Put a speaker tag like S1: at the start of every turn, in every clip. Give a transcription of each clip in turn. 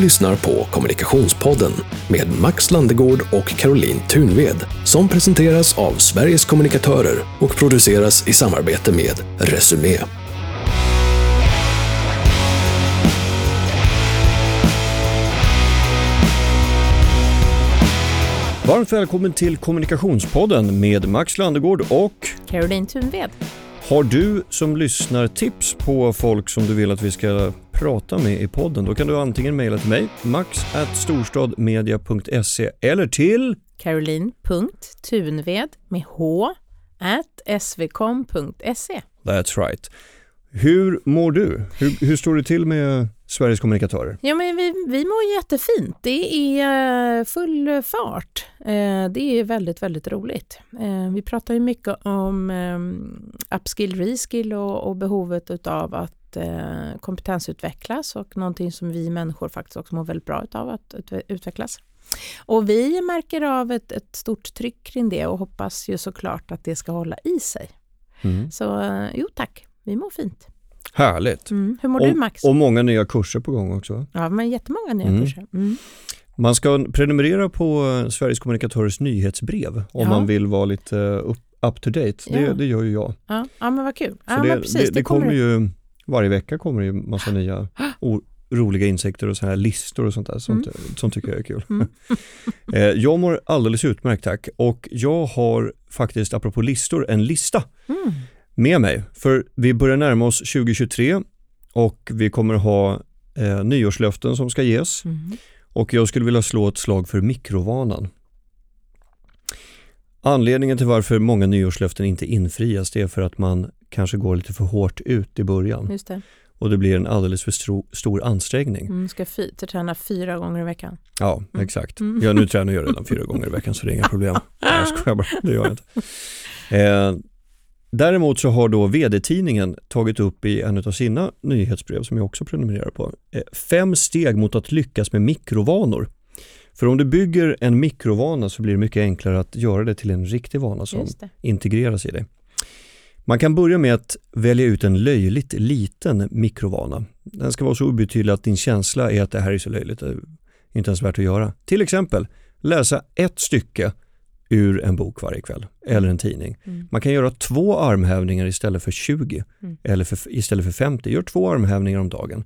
S1: Lyssnar på Kommunikationspodden med Max Landegård och Caroline Thunved som presenteras av Sveriges kommunikatörer och produceras i samarbete med Resumé.
S2: Varmt välkommen till Kommunikationspodden med Max Landegård och
S3: Caroline Thunved.
S2: har du som lyssnar tips på folk som du vill att vi ska prata med i podden då kan du antingen mejla till mig max@storstadmedia.se eller till
S3: Caroline.tunved med h at svkom.se.
S2: That's right. Hur mår du? Hur, hur står det till med Sveriges kommunikatörer?
S3: Ja, men vi, vi mår jättefint. Det är eh, full fart. Eh, Det är väldigt, väldigt roligt. Eh, Vi pratar ju mycket om eh, upskill, reskill och, och behovet av att eh, kompetensutvecklas och någonting som vi människor faktiskt också mår väldigt bra av att utve- utvecklas. Och vi märker av ett, ett stort tryck kring det och hoppas ju såklart att det ska hålla i sig.
S2: Mm.
S3: Så eh, jo tack, vi mår fint.
S2: Härligt.
S3: Mm. Hur mår du Max?
S2: Och många nya kurser på gång också.
S3: Ja, men jättemånga nya
S2: Mm.
S3: kurser. Mm.
S2: Man ska prenumerera på eh, Sveriges kommunikatörers nyhetsbrev om
S3: Ja.
S2: man vill vara lite eh, up, up to date. Det,
S3: Ja.
S2: det gör ju jag.
S3: Ja, ja, men vad kul.
S2: Så
S3: Ja,
S2: det,
S3: precis,
S2: det, det kommer ju, varje vecka kommer det ju massa nya roliga insekter och så här listor och sånt där. Sånt, sånt tycker jag är kul.
S3: Mm.
S2: Eh, jag mår alldeles utmärkt tack och jag har faktiskt, apropå listor, en lista
S3: Mm.
S2: med mig. För vi börjar närma oss 2023 och vi kommer ha eh, nyårslöften som ska ges.
S3: Mm.
S2: Och jag skulle vilja slå ett slag för mikrovanan. Anledningen till varför många nyårslöften inte infrias det är för att man kanske går lite för hårt ut i början
S3: Just det.
S2: och det blir en alldeles för stro, stor ansträngning.
S3: Mm, ska fy, träna fyra gånger i veckan.
S2: Ja,
S3: Mm.
S2: exakt.
S3: Mm.
S2: Ja, nu tränar jag redan fyra gånger i veckan så det är inga problem. Nej, jag skojar bara, det gör jag inte. Eh, däremot så har då vd-tidningen tagit upp i en av sina nyhetsbrev som jag också prenumererar på, eh, fem steg mot att lyckas med mikrovanor. För om du bygger en mikrovana så blir det mycket enklare att göra det till en riktig vana som integreras i dig. Man kan börja med att välja ut en löjligt liten mikrovana. Den ska vara så obetydlig att din känsla är att det här är så löjligt, det är inte ens värt att göra. Till exempel läsa ett stycke ur en bok varje kväll eller en tidning.
S3: Mm.
S2: Man kan göra två armhävningar istället för 20
S3: Mm.
S2: eller för, istället för 50. Gör två armhävningar om dagen.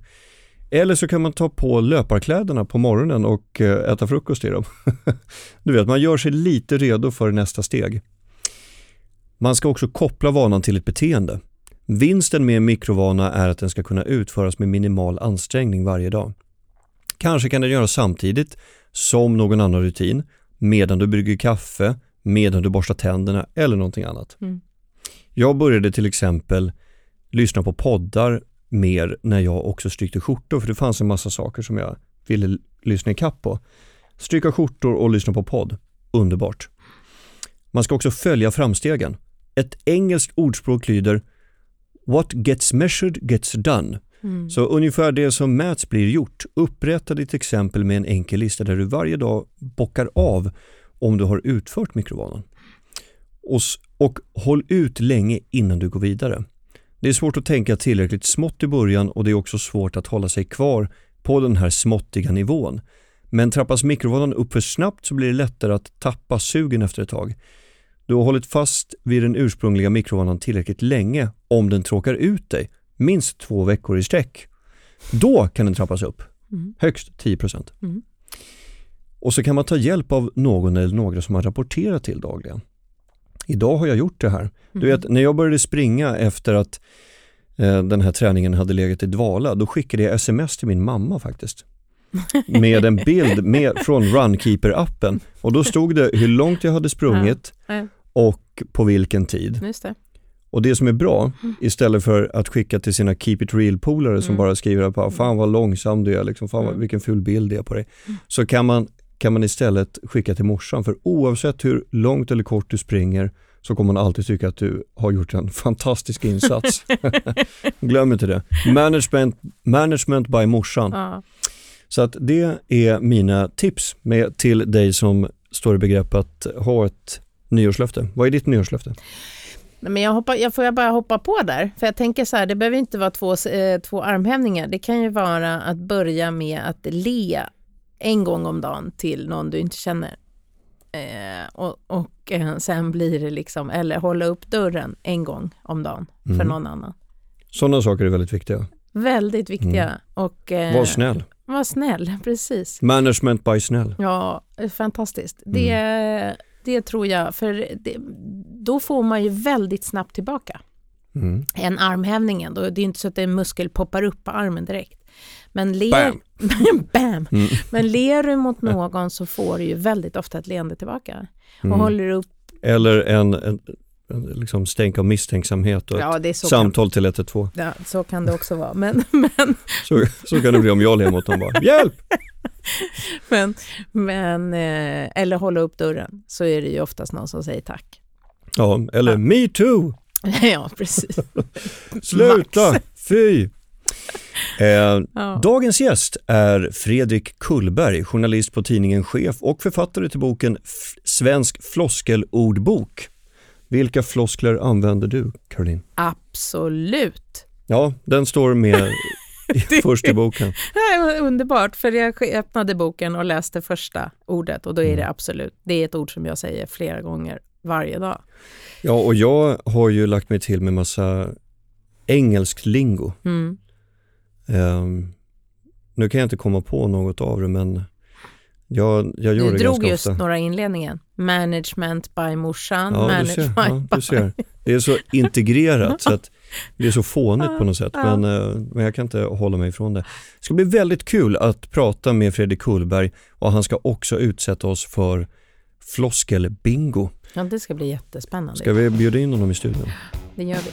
S2: Eller så kan man ta på löparkläderna på morgonen och eh, äta frukost i dem. du vet, man gör sig lite redo för nästa steg. Man ska också koppla vanan till ett beteende. Vinsten med en mikrovana är att den ska kunna utföras med minimal ansträngning varje dag. Kanske kan den göras samtidigt som någon annan rutin, medan du brygger kaffe, medan du borstar tänderna eller någonting annat.
S3: Mm.
S2: Jag började till exempel lyssna på poddar mer när jag också strykte skjortor för det fanns en massa saker som jag ville lyssna ikapp på. Stryka skjortor och lyssna på podd. Underbart. Man ska också följa framstegen. Ett engelskt ordspråk lyder What gets measured gets done.
S3: Mm.
S2: Så ungefär det som mäts blir gjort. Upprätta ditt exempel med en enkel lista där du varje dag bockar av om du har utfört mikrovanan. Och, och håll ut länge innan du går vidare. Det är svårt att tänka tillräckligt smått i början och det är också svårt att hålla sig kvar på den här småttiga nivån. Men trappas mikrovanan upp för snabbt så blir det lättare att tappa sugen efter ett tag. Du har hållit fast vid den ursprungliga mikrovanan tillräckligt länge om den tråkar ut dig, minst två veckor i sträck. Då kan den trappas upp,
S3: Mm.
S2: högst 10%.
S3: Mm.
S2: Och så kan man ta hjälp av någon eller några som man rapporterar till dagligen. Idag har jag gjort det här. Du
S3: Mm.
S2: vet, när jag började springa efter att eh, den här träningen hade legat i dvala, då skickade jag sms till min mamma faktiskt. Med en bild med, från Runkeeper-appen. Och då stod det hur långt jag hade sprungit
S3: Ja.
S2: Och på vilken tid.
S3: Just det.
S2: Och det som är bra, istället för att skicka till sina keep it real-polare som
S3: Mm.
S2: bara skriver på fan vad långsam du är, liksom, fan vad,
S3: Mm.
S2: vilken ful bild det är på dig. Så kan man, kan man istället skicka till morsan, för oavsett hur långt eller kort du springer så kommer man alltid tycka att du har gjort en fantastisk insats. Glöm inte det. Management, management by morsan.
S3: Ja.
S2: Så att det är mina tips med, till dig som står i begrepp att ha ett nyårslöfte. Vad är ditt nyårslöfte?
S3: Men jag, hoppar, jag får jag bara hoppa på där? För jag tänker så här, det behöver inte vara två, eh, två armhävningar. Det kan ju vara att börja med att le en gång om dagen till någon du inte känner. Eh, och och eh, sen blir det liksom, eller hålla upp dörren en gång om dagen för
S2: Mm.
S3: någon annan.
S2: Sådana saker är väldigt viktiga.
S3: Väldigt viktiga.
S2: Mm.
S3: Och, eh,
S2: Var snäll.
S3: Var snäll, precis.
S2: Management by snäll.
S3: Ja, fantastiskt.
S2: Mm.
S3: Det, tror jag, för det, då får man ju väldigt snabbt tillbaka.
S2: Mm.
S3: En armhävningen, då, det är inte så att en muskel poppar upp på armen direkt. Men ler,
S2: Bam!
S3: Bam!
S2: Mm.
S3: Men ler du mot någon så får du ju väldigt ofta ett leende tillbaka. Och
S2: Mm.
S3: håller upp,
S2: Eller en, en liksom stänk av misstänksamhet och
S3: ja
S2: ett
S3: så kan,
S2: samtal till 112.
S3: ja, så kan det också vara. Men, men,
S2: Så, så kan det bli om jag ler mot någon bara. Hjälp!
S3: men, men eh, eller hålla upp dörren så är det ju oftast någon som säger tack.
S2: Ja, eller
S3: Ja.
S2: me too!
S3: ja, precis.
S2: Sluta! Fy! Eh,
S3: Ja.
S2: dagens gäst är Fredrik Kullberg, journalist på tidningen Chef och författare till boken Svensk floskelordbok. Vilka floskler använder du, Caroline?
S3: Absolut.
S2: Ja, den står med i, först i boken.
S3: Det underbart, för jag öppnade boken och läste första ordet och då är det
S2: Mm.
S3: absolut, det är ett ord som jag säger flera gånger varje dag.
S2: Ja, och jag har ju lagt mig till med massa engelsk lingo.
S3: Mm.
S2: Ehm, nu kan jag inte komma på något av det, men jag, jag gör
S3: Du
S2: det
S3: drog
S2: ganska
S3: just
S2: ofta.
S3: några inledningen. Management by morsan,
S2: Ja, du
S3: manage
S2: ser, ja, du ser. Det är så integrerat så att det är så fånigt på något sätt. Men, eh, men jag kan inte hålla mig ifrån det. Det ska bli väldigt kul att prata med Fredrik Kullberg och han ska också utsätta oss för floskelbingo.
S3: Ja, det ska bli jättespännande.
S2: Ska vi bjuda in honom i studion?
S3: Det gör vi.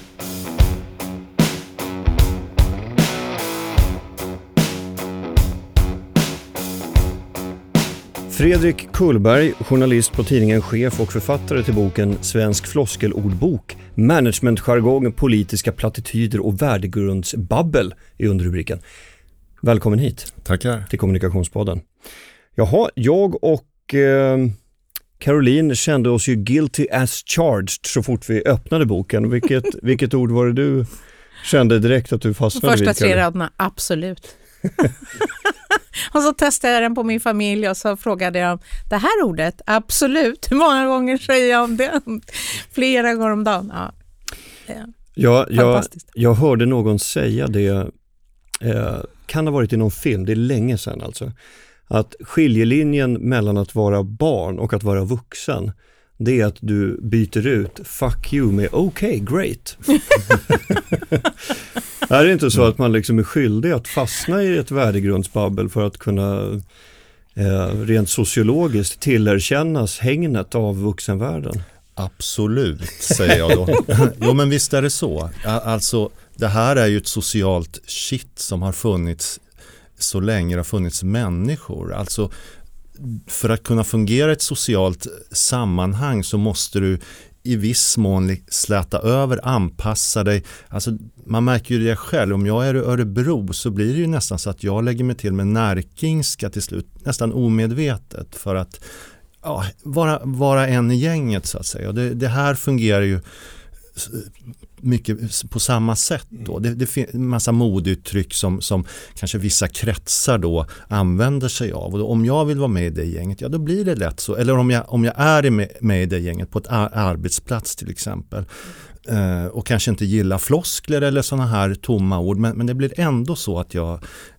S2: Fredrik Kullberg, journalist på tidningen Chef och författare till boken Svensk floskelordbok, managementjargong, politiska plattityder och värdegrundsbabbel i underrubriken. Välkommen hit
S4: Tackar.
S2: till Kommunikationspodden. Jaha, jag och eh, Caroline kände oss ju guilty as charged så fort vi öppnade boken. Vilket, vilket ord var det du kände direkt att du
S3: De
S2: fastnade
S3: första
S2: vid?
S3: tre
S2: Caroline?
S3: raderna, absolut. och så testade jag den på min familj och så frågade jag det här ordet, absolut, hur många gånger säger jag om det? Flera gånger om dagen. Ja. Ja,
S2: Ja, jag. Jag hörde någon säga det, eh, kan ha varit i någon film, det är länge sedan alltså, att skiljelinjen mellan att vara barn och att vara vuxen, det är att du byter ut fuck you med okay, great. är det inte så att man liksom är skyldig att fastna i ett värdegrundsbabbel för att kunna eh, rent sociologiskt tillerkännas hängnet av vuxenvärlden?
S4: Absolut, säger jag då. jo, men visst är det så. Alltså, det här är ju ett socialt shit som har funnits så länge det har funnits människor. Alltså, för att kunna fungera i ett socialt sammanhang så måste du i viss mån släta över, anpassa dig. Alltså, man märker ju det själv, om jag är i Örebro så blir det ju nästan så att jag lägger mig till med närkingska till slut, nästan omedvetet för att ja, vara, vara en i gänget så att säga. Och det, det här fungerar ju mycket på samma sätt då. Det, det finns en massa modeuttryck som, som kanske vissa kretsar då använder sig av. Och då, om jag vill vara med i det gänget, ja då blir det lätt så. Eller om jag, om jag är med, med i det gänget på ett ar- arbetsplats till exempel eh, och kanske inte gillar floskler eller sådana här tomma ord men, men det blir ändå så att jag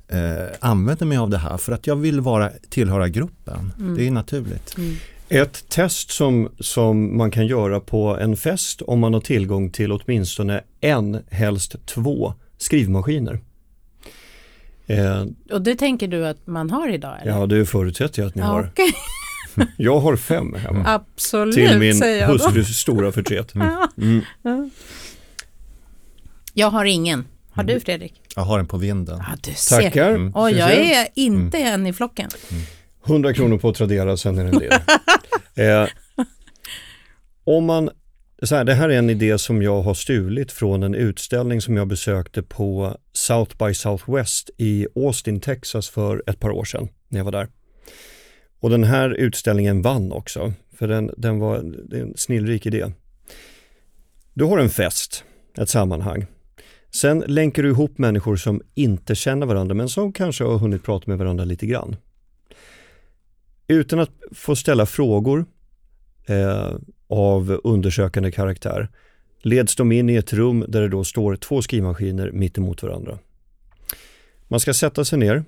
S4: eh, använder mig av det här för att jag vill vara, tillhöra gruppen.
S3: Mm.
S4: Det är naturligt.
S3: Mm.
S2: Ett test som, som man kan göra på en fest om man har tillgång till åtminstone en, helst två skrivmaskiner. Eh,
S3: Och det tänker du att man har idag? Eller?
S2: ja, det förutsätter jag att ni
S3: Ja,
S2: har.
S3: okej.
S2: Jag har fem hemma.
S3: Absolut,
S2: Till min hustrus stora förtret. Mm.
S3: Ja. Jag har ingen. Har du Fredrik?
S4: Jag har den på vinden.
S3: Ja, du ser.
S2: Tackar.
S4: Mm.
S2: Ska
S3: jag är inte en i flocken.
S2: 100 kronor på Tradera, sen är det en del eh, om man, så här, det här är en idé som jag har stulit från en utställning som jag besökte på South by Southwest i Austin, Texas för ett par år sedan när jag var där. Och den här utställningen vann också, för den, den var det är en snillrik idé. Du har en fest, ett sammanhang. Sen länkar du ihop människor som inte känner varandra men som kanske har hunnit prata med varandra lite grann. Utan att få ställa frågor eh, av undersökande karaktär leds de in i ett rum där det då står två skrivmaskiner mitt emot varandra. Man ska sätta sig ner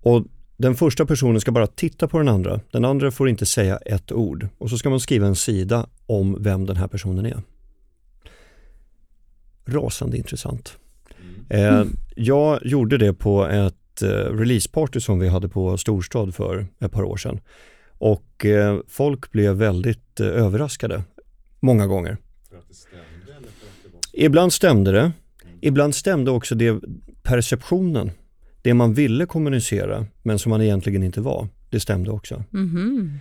S2: och den första personen ska bara titta på den andra. Den andra får inte säga ett ord och så ska man skriva en sida om vem den här personen är. Rasande intressant. Mm. Eh, jag gjorde det på ett eh, releaseparty som vi hade på Storstad för ett par år sedan. Och eh, folk blev väldigt eh, överraskade många gånger. Stämde, ibland stämde det. Mm. Ibland stämde också det perceptionen det man ville kommunicera men som man egentligen inte var, det stämde också. Mm.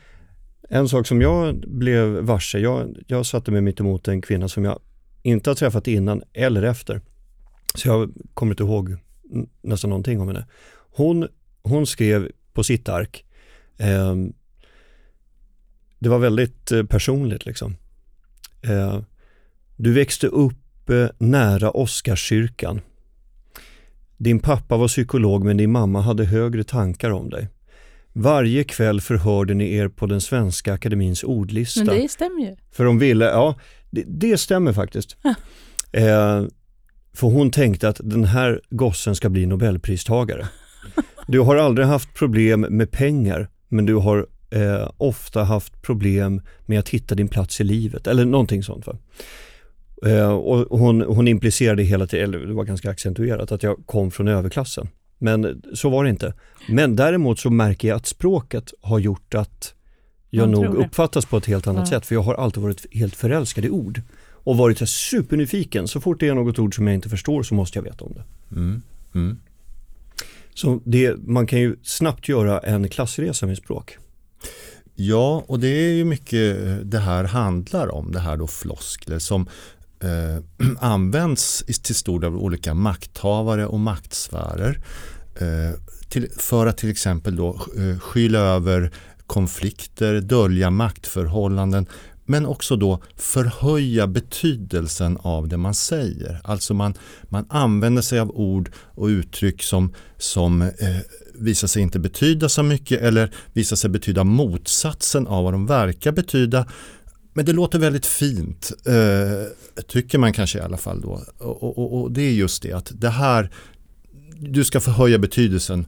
S2: En sak som jag blev varse, jag, jag satte mig mitt emot en kvinna som jag inte har träffat innan eller efter. Så jag kommer inte ihåg nästan någonting om henne. Hon, hon skrev på sitt ark, eh, det var väldigt eh, personligt liksom. Eh, du växte upp eh, nära Oscarskyrkan din pappa var psykolog men din mamma hade högre tankar om dig. Varje kväll förhörde ni er på den svenska akademins ordlista.
S3: Men det stämmer ju.
S2: För de ville, ja det, det stämmer faktiskt. eh, för hon tänkte att den här gossen ska bli nobelpristagare. Du har aldrig haft problem med pengar men du har eh, ofta haft problem med att hitta din plats i livet eller någonting sånt. Va? Eh, och hon, hon implicerade hela tiden, eller det var ganska accentuerat, att jag kom från överklassen. Men så var det inte. Men däremot så märker jag att språket har gjort att jag nog uppfattas på ett helt annat ja. sätt. För jag har alltid varit helt förälskad i ord. Och varit supernyfiken. Så fort det är något ord som jag inte förstår så måste jag veta om det. Mm. Mm. Så det, man kan ju snabbt göra en klassresa med språk.
S4: Ja, och det är ju mycket det här handlar om, det här då floskler som eh, används till stor del av olika makthavare och maktsfärer eh, till, för att till exempel då eh, skyla över konflikter, dölja maktförhållanden men också då förhöja betydelsen av det man säger. Alltså man, man använder sig av ord och uttryck som, som eh, visar sig inte betyda så mycket eller visar sig betyda motsatsen av vad de verkar betyda men det låter väldigt fint, eh, tycker man kanske i alla fall då. Och, och, och, det är just det att det här, du ska förhöja betydelsen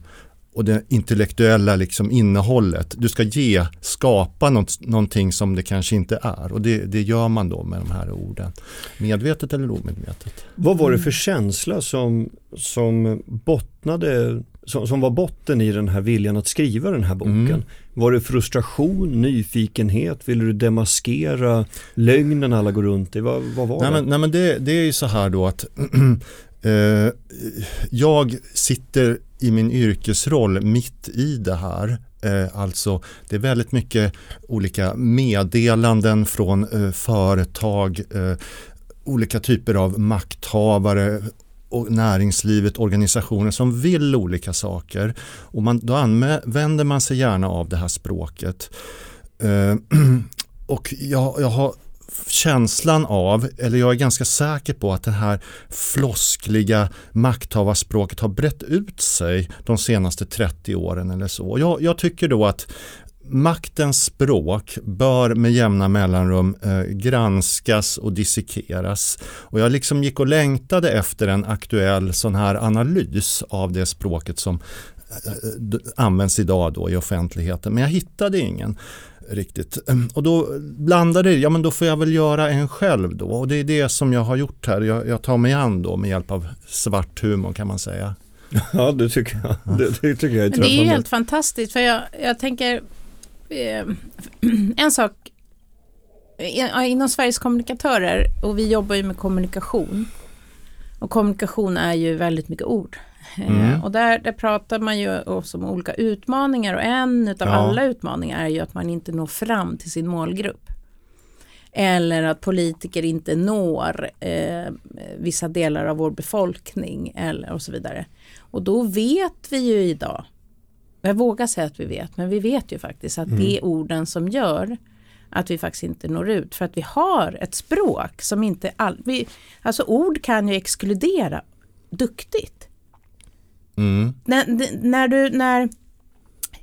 S4: och det intellektuella liksom innehållet. Du ska ge, skapa något, någonting som det kanske inte är och det, det gör man då med de här orden. Medvetet eller omedvetet.
S2: Vad var det för känsla som, som bottnade som, som var botten i den här viljan att skriva den här boken? Mm. Var det frustration, nyfikenhet? Ville du demaskera lögnen alla går runt i? Vad, vad var
S4: nej,
S2: det?
S4: Men, nej men det, det är ju så här då att Eh, jag sitter i min yrkesroll mitt i det här. Eh, alltså det är väldigt mycket olika meddelanden från eh, företag, eh, olika typer av makthavare, och näringslivet, organisationer som vill olika saker. Och man, då använder man sig gärna av det här språket. Eh, och jag, jag har känslan av, eller jag är ganska säker på att det här floskliga makthavarspråket har brett ut sig de senaste 30 åren eller så. Jag, jag tycker då att maktens språk bör med jämna mellanrum eh, granskas och dissekeras. Och jag liksom gick och längtade efter en aktuell sån här analys av det språket som eh, används idag då i offentligheten. Men jag hittade ingen riktigt. Och då blandade det, ja men då får jag väl göra en själv då. Och det är det som jag har gjort här. Jag, jag tar mig an då med hjälp av svart humor kan man säga.
S2: Ja, det tycker jag. Det, det tycker jag är
S3: Det är ju helt fantastiskt för jag, jag tänker eh, en sak inom Sveriges kommunikatörer och vi jobbar ju med kommunikation. Och kommunikation är ju väldigt mycket ord. Eh, mm. Och där, där pratar man ju också om olika utmaningar och en av ja. alla utmaningar är ju att man inte når fram till sin målgrupp. Eller att politiker inte når eh, vissa delar av vår befolkning eller och så vidare. Och då vet vi ju idag jag vågar säga att vi vet, men vi vet ju faktiskt att mm. det är orden som gör att vi faktiskt inte når ut för att vi har ett språk som inte all, vi, alltså ord kan ju exkludera duktigt.
S4: Mm.
S3: När, när, du, när,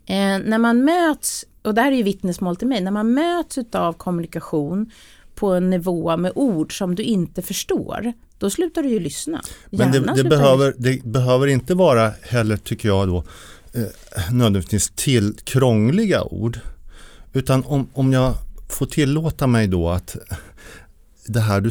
S3: eh, när man möts, och det här är ju vittnesmål till mig, när man möts av kommunikation på en nivå med ord som du inte förstår, då slutar du ju lyssna.
S4: Men det, det, behöver, det behöver inte vara heller, tycker jag då, eh, nödvändigtvis till krångliga ord. Utan om, om jag får tillåta mig då att det här du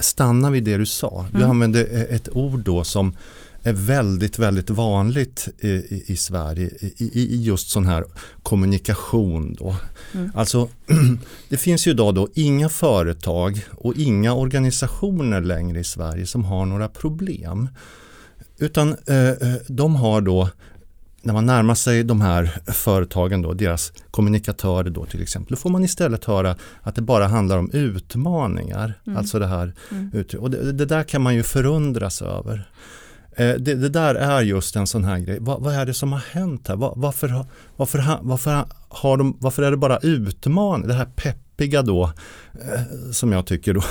S4: stanna vid det du sa. Du
S3: Mm.
S4: använde e- ett ord då som är väldigt, väldigt vanligt i, i, i Sverige i, i, i just sån här kommunikation. Då.
S3: Mm.
S4: Alltså, det finns ju idag då inga företag och inga organisationer längre i Sverige som har några problem. Utan eh, eh, de har då, när man närmar sig de här företagen då, deras kommunikatörer då till exempel, då får man istället höra att det bara handlar om utmaningar.
S3: Mm.
S4: Alltså det här,
S3: Mm.
S4: och det, det där kan man ju förundras över. Eh, Det, det där är just en sån här grej. Vad, vad är det som har hänt här? Var, varför, varför, varför, har de, varför är det bara utmaning? Det här peppiga då, eh, som jag tycker då.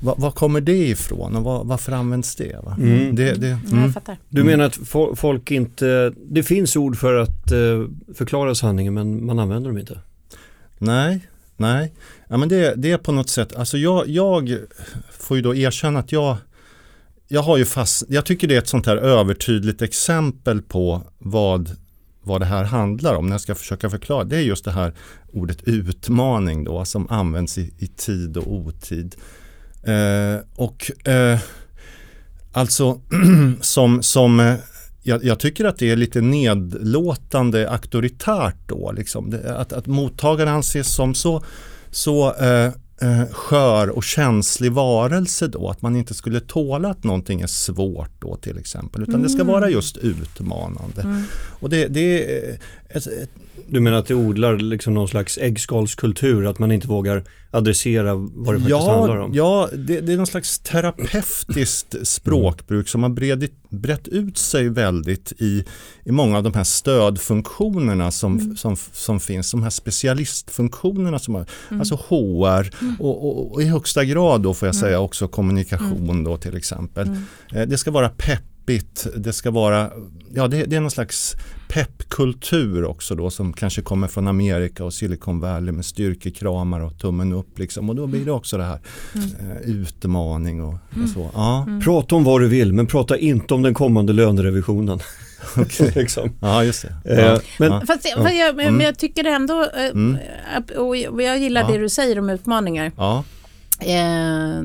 S4: var kommer det ifrån och var, varför används det? Va?
S2: Mm.
S4: det, det
S3: Ja,
S4: mm.
S3: jag fattar.
S2: Du
S4: Mm.
S2: menar att fo- folk inte, det finns ord för att eh, förklara sanningen men man använder dem inte?
S4: Nej, nej. Ja, men det, det är på något sätt, alltså jag, jag får ju då erkänna att jag, jag har ju fast, jag tycker det är ett sånt här övertydligt exempel på vad, vad det här handlar om när jag ska försöka förklara. Det är just det här ordet utmaning då som används i, i tid och otid. Eh, och eh, alltså som, som eh, jag, jag tycker att det är lite nedlåtande auktoritärt då. Liksom. Det, att, att mottagaren anses som så, så eh, eh, skör och känslig varelse då. Att man inte skulle tåla att någonting är svårt då till exempel. Utan det ska
S3: Mm.
S4: vara just utmanande.
S3: Mm.
S4: Och det, det är ett, ett,
S2: Du menar att det odlar liksom någon slags äggskalskultur, att man inte vågar adressera vad det faktiskt handlar
S4: Ja,
S2: om?
S4: ja det, det är någon slags terapeutiskt språkbruk som har bredit, brett ut sig väldigt i, i många av de här stödfunktionerna som,
S3: Mm.
S4: som, som finns, de här specialistfunktionerna som har,
S3: Mm.
S4: alltså HR och, och, och i högsta grad då får jag
S3: Mm.
S4: säga också kommunikation då till exempel.
S3: Mm.
S4: Eh, Det ska vara peppigt, det ska vara, ja det, det är någon slags peppkultur också då som kanske kommer från Amerika och Silicon Valley med styrkekramar och tummen upp liksom och då blir det också det här
S3: Mm.
S4: eh, utmaning och, och så. Ja,
S3: Mm.
S2: Prata om vad du vill men prata inte om den kommande lönerevisionen. liksom.
S4: ja just det.
S2: Eh,
S4: Ja.
S2: men
S4: Ja.
S3: Fast, jag- fast jag, men
S4: Mm.
S3: jag tycker ändå, eh,
S4: Mm.
S3: och jag gillar
S4: Ja.
S3: det du säger om utmaningar.
S4: Ja,
S3: Eh, eh,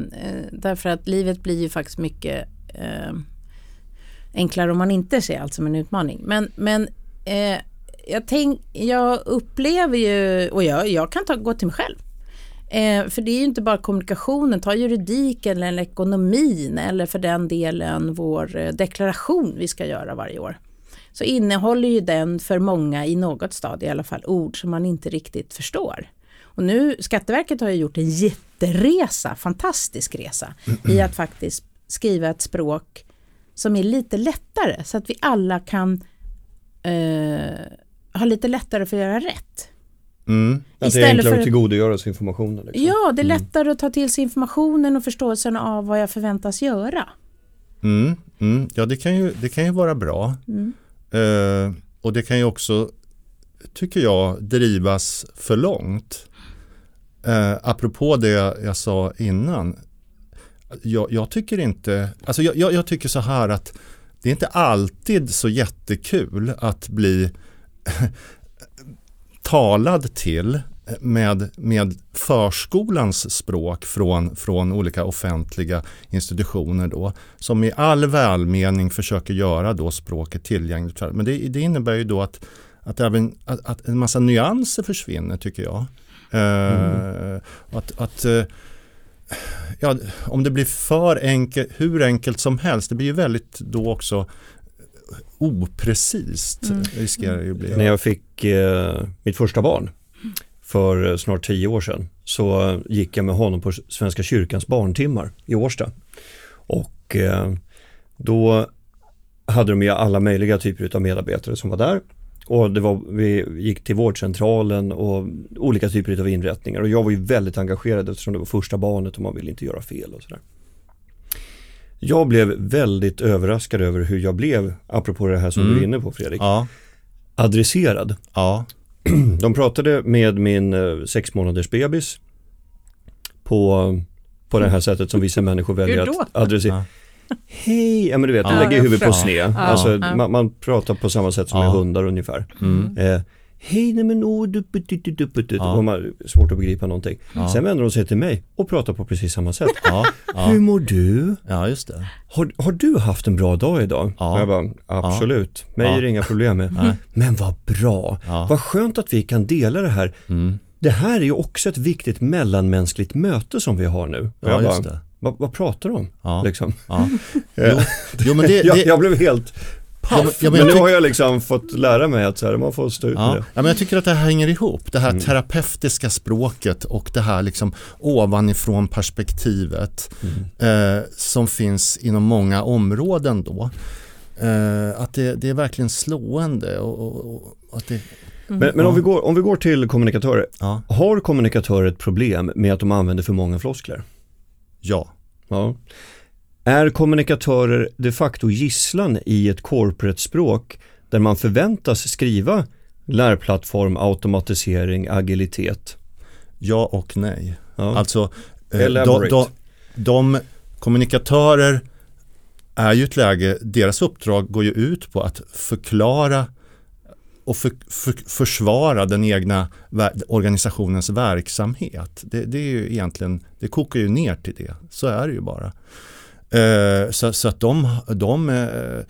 S3: därför att livet blir ju faktiskt mycket eh, enklare om man inte ser allt som en utmaning. Men, men eh, jag, tänk, jag upplever ju, och jag, jag kan ta, gå till mig själv. Eh, för det är ju inte bara kommunikationen, ta juridiken eller ekonomin eller för den delen vår eh, deklaration vi ska göra varje år. Så innehåller ju den för många i något stadie i alla fall ord som man inte riktigt förstår. Och nu, Skatteverket har ju gjort en jätteresa, fantastisk resa, i att faktiskt skriva ett språk som är lite lättare så att vi alla kan eh, ha lite lättare för att göra rätt.
S4: mm.
S2: att det är enklare
S3: för
S2: att tillgodogöra sig informationen. Liksom.
S3: Ja, det är
S2: Mm.
S3: lättare att ta till sig informationen och förståelsen av vad jag förväntas göra.
S4: Mm. Mm. ja det, kan ju, det kan ju vara bra.
S3: Mm.
S4: Eh, och det kan ju också, tycker jag, drivas för långt. Eh, apropå det jag sa innan. Jag, jag tycker inte, alltså jag, jag, jag tycker så här att det är inte alltid så jättekul att bli talad till med, med förskolans språk från, från olika offentliga institutioner då, som i all välmening försöker göra då språket tillgängligt. för- Men det, det innebär ju då att, att, även, att, att en massa nyanser försvinner tycker jag. Eh, att, att eh, ja, om det blir för enkelt, hur enkelt som helst, det blir ju väldigt då också oprecist
S3: Mm.
S4: riskerar det ju bli.
S2: När jag fick eh, mitt första barn för eh, snart tio år sedan så gick jag med honom på Svenska kyrkans barntimmar i Årsta. Och eh, då hade de ju alla möjliga typer av medarbetare som var där och det var, vi gick till vårdcentralen och olika typer av inrättningar och jag var ju väldigt engagerad eftersom det var första barnet och man ville inte göra fel och sådär. Jag blev väldigt överraskad över hur jag blev, apropå det här som
S4: Mm.
S2: du är inne på Fredrik,
S4: Ja,
S2: adresserad.
S4: ja,
S2: De pratade med min eh, sex månaders bebis på, på det här sättet som vissa människor väljer att adressera.
S4: Ja.
S2: Hej, ja men du vet, de
S4: Ja,
S2: lägger huvudet på sned.
S3: Ja,
S2: Alltså. Man, man pratar på samma sätt som med hundar ungefär.
S4: mm.
S2: Eh, Hej, nej men åh, du, du, du, du, du, du.
S4: Ja.
S2: Och man, svårt att begripa någonting.
S4: Ja.
S2: Sen vänder de sig till mig och pratar på precis samma sätt.
S4: ja,
S2: Hur
S4: ja,
S2: mår du?
S4: ja, just det.
S2: Har, har du haft en bra dag idag?
S4: Ja.
S2: Och jag bara, absolut. Mig är det inga problem med.
S4: Nej.
S2: Men vad bra. Vad skönt att vi kan dela det här.
S4: Mm.
S2: Det här är ju också ett viktigt mellanmänskligt möte som vi har nu. Och
S4: Ja,
S2: jag
S4: just
S2: bara,
S4: det.
S2: Vad, vad pratar du om?
S4: Ja.
S2: Liksom.
S4: Ja. Jo, jo, men det,
S2: jag,
S4: det,
S2: jag blev helt paff.
S4: ja, men
S2: men
S4: jag
S2: nu har jag liksom fått lära mig att så här, man får stå ut med
S4: Ja,
S2: det.
S4: ja, men jag tycker att det här hänger ihop. Det här
S2: Mm.
S4: terapeutiska språket och det här liksom ovanifrån perspektivet
S2: Mm.
S4: eh, som finns inom många områden då. Eh, att det, det är verkligen slående. Och, och, och att det,
S2: Men, men om, vi går, om vi går till kommunikatörer.
S4: ja,
S2: Har kommunikatörer ett problem med att de använder för många floskler?
S4: ja,
S2: Ja. Är kommunikatörer de facto gisslan i ett corporate-språk där man förväntas skriva lärplattform, automatisering, agilitet?
S4: ja och nej.
S2: Ja.
S4: Alltså, eh, de, de, de kommunikatörer är ju ett läge, deras uppdrag går ju ut på att förklara och för, för, försvara den egna organisationens verksamhet. Det, det är ju egentligen, det kokar ju ner till det. Så är det ju bara. Eh, så, så att de, de eh,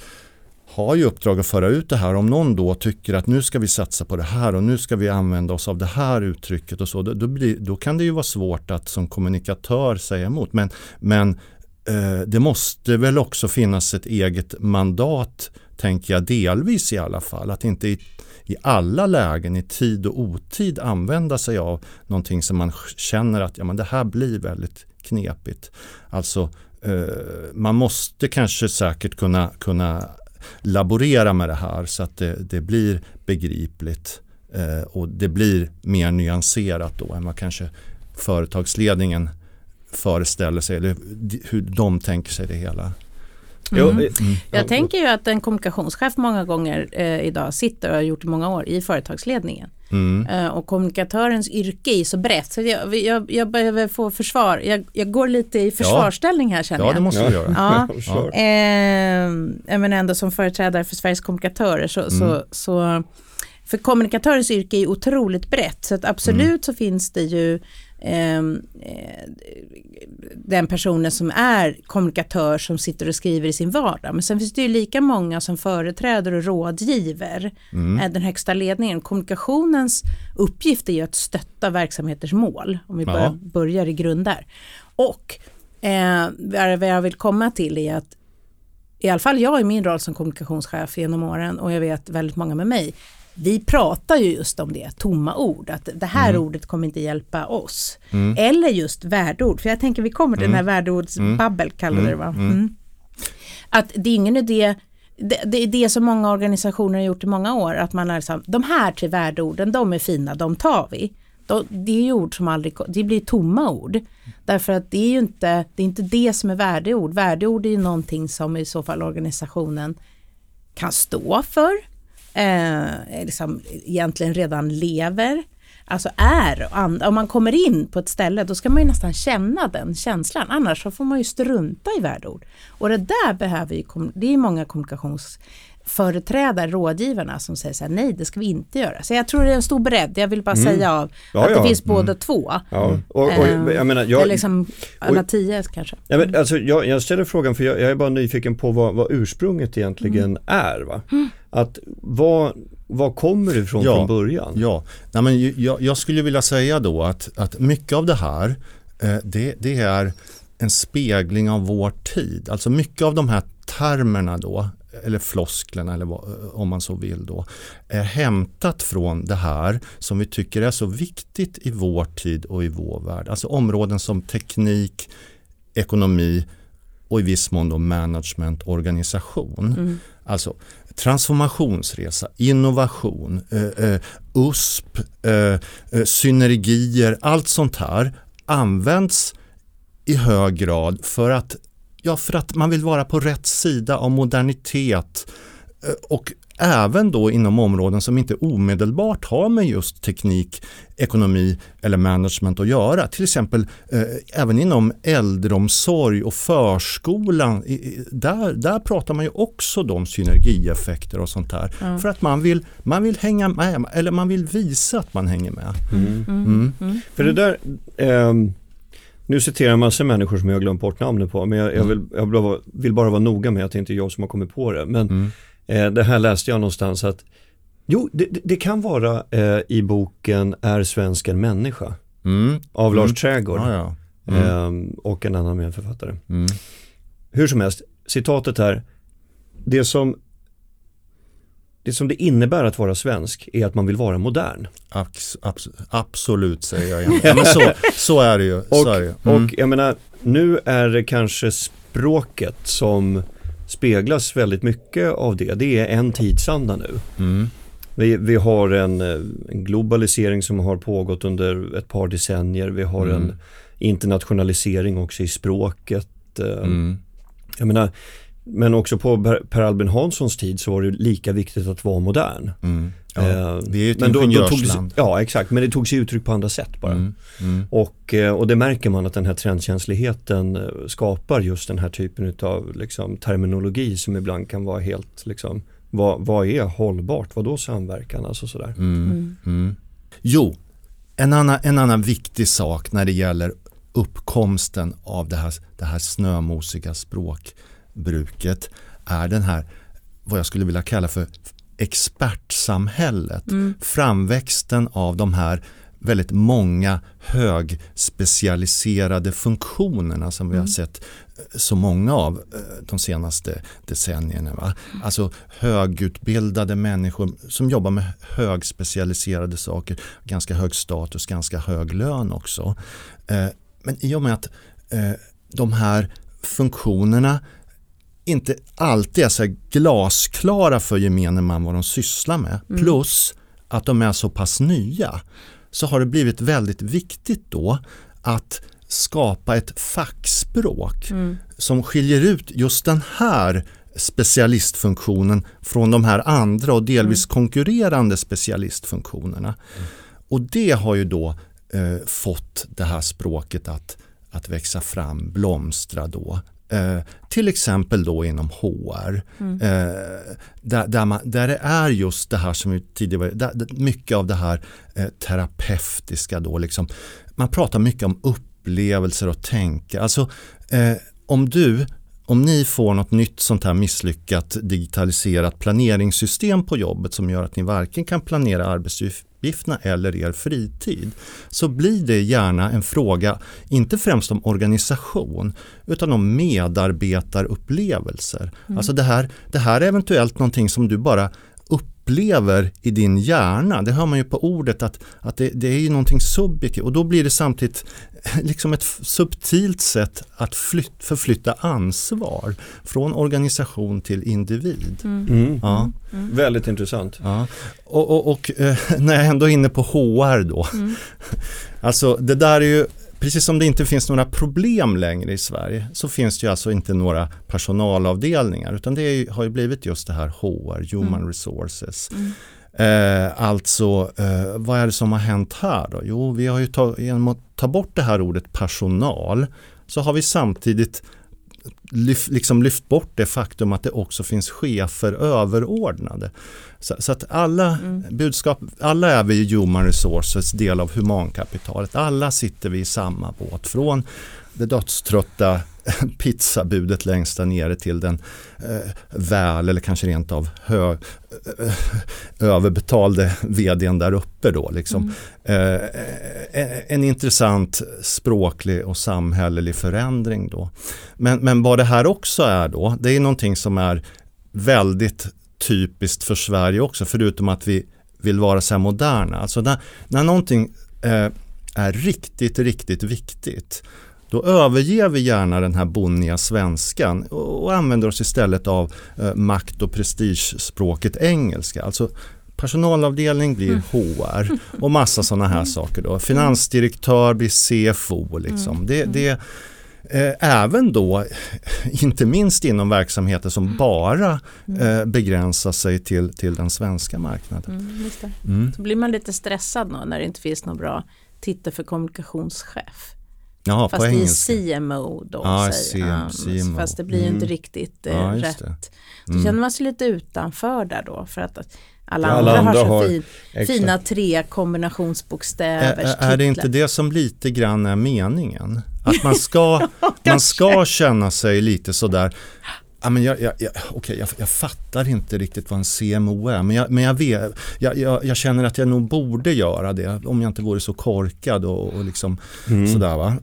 S4: har ju uppdrag att föra ut det här. Om någon då tycker att nu ska vi satsa på det här och nu ska vi använda oss av det här uttrycket och så, då, då, blir, då kan det ju vara svårt att som kommunikatör säga emot. Men, men eh, det måste väl också finnas ett eget mandat, tänker jag, delvis i alla fall. Att inte i, i alla lägen, i tid och otid använda sig av någonting som man känner att ja, men det här blir väldigt knepigt. Alltså eh, man måste kanske säkert kunna, kunna laborera med det här så att det, det blir begripligt eh, och det blir mer nyanserat då än vad kanske företagsledningen föreställer sig eller hur de tänker sig det hela.
S2: Jo,
S3: Mm.
S2: eh,
S3: Jag tänker ju att en kommunikationschef många gånger eh, idag sitter och har gjort i många år i företagsledningen.
S4: Mm.
S3: Eh, och kommunikatörens yrke är så brett så jag, jag, jag behöver få försvar. Jag, jag går lite i försvarsställning här känner
S4: Ja,
S3: jag.
S4: det måste vi göra.
S3: Ja.
S2: Kör.
S3: Eh, menar ändå som företrädare för Sveriges kommunikatörer så,
S4: Mm.
S3: så, så för kommunikatörens yrke är otroligt brett så att absolut
S4: Mm.
S3: så finns det ju eh, den personen som är kommunikatör som sitter och skriver i sin vardag. Men sen finns det ju lika många som företräder och rådgiver
S4: Mm.
S3: eh, den högsta ledningen. Kommunikationens uppgift är ju att stötta verksamheters mål, om vi
S4: Ja.
S3: börjar, börjar i grund där. Och eh, vad jag vill komma till är att i alla fall jag i min roll som kommunikationschef genom åren och jag vet väldigt många med mig, vi pratar ju just om det, tomma ord, att det här ordet kommer inte hjälpa oss. Eller just värdeord, för jag tänker vi kommer till den här värdeordsbabbel kallade det va. Mm. Att det är ingen idé, det, det är det som många organisationer har gjort i många år, att man har liksom, de här tre värdeorden, de är fina, de tar vi. De, det är ju ord som aldrig, det blir tomma ord. Därför att det är ju inte det, är inte det som är värdeord. Värdeord är ju någonting som i så fall organisationen kan stå för, eh, liksom egentligen redan lever, alltså är. Och om man kommer in på ett ställe då ska man ju nästan känna den känslan, annars så får man ju strunta i värdeord. Och det där behöver ju, det är många kommunikationsföreträdare, rådgivarna som säger så här, nej det ska vi inte göra. Så jag tror det är en stor bredd, jag vill bara säga av
S2: Ja,
S3: att
S2: ja.
S3: det finns båda två.
S2: Ja, och, och
S3: Eh,
S2: jag menar, jag,
S3: Eller liksom alla tio kanske.
S2: Ja, men alltså, jag, jag ställer frågan för jag, jag är bara nyfiken på vad, vad ursprunget egentligen är. Va? Att vad, vad kommer det ifrån
S4: Ja.
S2: från början?
S4: Ja, Nej, men jag, jag skulle vilja säga då att, att mycket av det här eh, det, det är en spegling av vår tid. Alltså mycket av de här termerna då, eller flosklerna eller vad, om man så vill då, är hämtat från det här som vi tycker är så viktigt i vår tid och i vår värld. Alltså områden som teknik, ekonomi och i viss mån då management, organisation. Alltså transformationsresa, innovation, eh, eh, USP, eh, eh, synergier, allt sånt här används i hög grad för att, ja, för att man vill vara på rätt sida av modernitet eh, och även då inom områden som inte omedelbart har med just teknik, ekonomi eller management att göra. Till exempel eh, även inom äldreomsorg och förskolan. I, där, där pratar man ju också om synergieffekter och sånt där. Mm. För att man vill, man vill hänga med, eller man vill visa att man hänger med. Mm.
S2: Mm. mm. För det där eh, nu citerar jag massor människor som jag har glömt bort namnet på, men jag, jag, vill, jag vill, bara vara noga med att det inte är jag som har kommit på det. Men mm. Eh, det här läste jag någonstans att Jo, det, det kan vara eh, i boken Är svensk en människa? Mm. Av mm. Lars Trädgård
S4: ja. Mm.
S2: Eh, och en annan medförfattare. Mm. Hur som helst, citatet här. Det som, det som det innebär att vara svensk är att man vill vara modern.
S4: Abs, abs, absolut säger jag igen. ja, men så, så är det ju.
S2: Och,
S4: är det ju.
S2: och mm. jag menar, nu är det kanske språket som speglas väldigt mycket av det. Det är en tidsanda nu. Mm. Vi, vi har en, eh, en, globalisering som har pågått under ett par decennier. Vi har mm. en internationalisering också i språket. Eh, mm. Jag menar, men också på Per Albin Hanssons tid så var det lika viktigt att vara modern. Mm.
S4: Ja, eh, vi är ju ett men då, då togs,
S2: Ja exakt, men det tog sig uttryck på andra sätt bara. Mm, mm. Och, eh, och det märker man att den här trendkänsligheten eh, skapar just den här typen av liksom, terminologi som ibland kan vara helt, liksom, vad, vad är hållbart, vad då samverkan, alltså sådär. Mm,
S4: mm. mm. Jo, en annan, en annan viktig sak när det gäller uppkomsten av det här, det här snömosiga språkbruket är den här, vad jag skulle vilja kalla för expertsamhället. Mm. Framväxten av de här väldigt många högspecialiserade funktionerna som vi har mm. sett eh, så många av eh, de senaste decennierna. Va? Alltså högutbildade människor som jobbar med högspecialiserade saker, ganska hög status, ganska hög lön också. Eh, men i och med att de här funktionerna inte alltid är så glasklara för gemene man vad de sysslar med. Mm. Plus att de är så pass nya så har det blivit väldigt viktigt då att skapa ett fackspråk mm. som skiljer ut just den här specialistfunktionen från de här andra och delvis mm. konkurrerande specialistfunktionerna. Mm. Och det har ju då eh, fått det här språket att, att växa fram, blomstra då. Eh, till exempel då inom HR. Mm. Eh, där, där, man, där det är just det här som vi tidigare där, mycket av det här eh, terapeutiska då liksom. Man pratar mycket om upplevelser och tänka. Alltså eh, om du om ni får något nytt sånt här misslyckat digitaliserat planeringssystem på jobbet som gör att ni varken kan planera arbetsuppgifterna eller er fritid så blir det gärna en fråga, inte främst om organisation utan om medarbetarupplevelser. Mm. Alltså det här, det här är eventuellt någonting som du bara upplever i din hjärna. Det hör man ju på ordet att, att det, det är ju någonting subjektivt och då blir det samtidigt liksom ett subtilt sätt att flytt, förflytta ansvar från organisation till individ.
S2: Mm. Mm. Ja. Mm. Väldigt intressant.
S4: Ja. Och, och, och eh, när jag ändå är inne på HR då. Mm. Alltså det där är ju Precis som det inte finns några problem längre i Sverige så finns det ju alltså inte några personalavdelningar utan det är, har ju blivit just det här HR, Human mm. Resources. Mm. Eh, alltså, eh, vad är det som har hänt här då? Jo, vi har ju tag, genom att ta bort det här ordet personal så har vi samtidigt lyft, liksom lyft bort det faktum att det också finns chefer överordnade. Så, så att alla mm. budskap, alla är vi Human Resources del av humankapitalet. Alla sitter vi i samma båt. Från det dödströtta pizzabudet längst där nere till den eh, väl eller kanske rent av hög, eh, överbetalde vdn där uppe då. Liksom. Mm. Eh, en intressant språklig och samhällelig förändring då. Men, men vad det här också är då, det är någonting som är väldigt typiskt för Sverige också, förutom att vi vill vara så här moderna. Alltså när, när någonting eh, är riktigt, riktigt viktigt då överger vi gärna den här bonniga svenskan och, använder oss istället av eh, makt och prestigespråket engelska. Alltså personalavdelning blir HR och massa sådana här saker. Då. Finansdirektör blir CFO. Liksom. Det, det, Eh, även då, inte minst inom verksamheter som bara eh, begränsar sig till, till den svenska marknaden.
S3: Mm. Mm. Så blir man lite stressad då när det inte finns någon bra titel för kommunikationschef.
S4: Ja,
S3: fast det är CMO då.
S4: Ja,
S3: säger
S4: CM, CMO.
S3: Fast det blir ju inte mm. riktigt eh, ja, rätt. Då känner man sig lite utanför där då. För att alla, alla andra, har så har, fin, fina tre kombinationsbokstäver.
S4: Är, är det inte det som lite grann är meningen? Att man ska, man ska känna sig lite sådär Ja, men jag, jag, jag, okay, jag, jag fattar inte riktigt vad en CMO är men, jag, men jag, vet, jag, jag, jag, känner att jag nog borde göra det om jag inte vore så korkad och, och liksom mm. sådär va.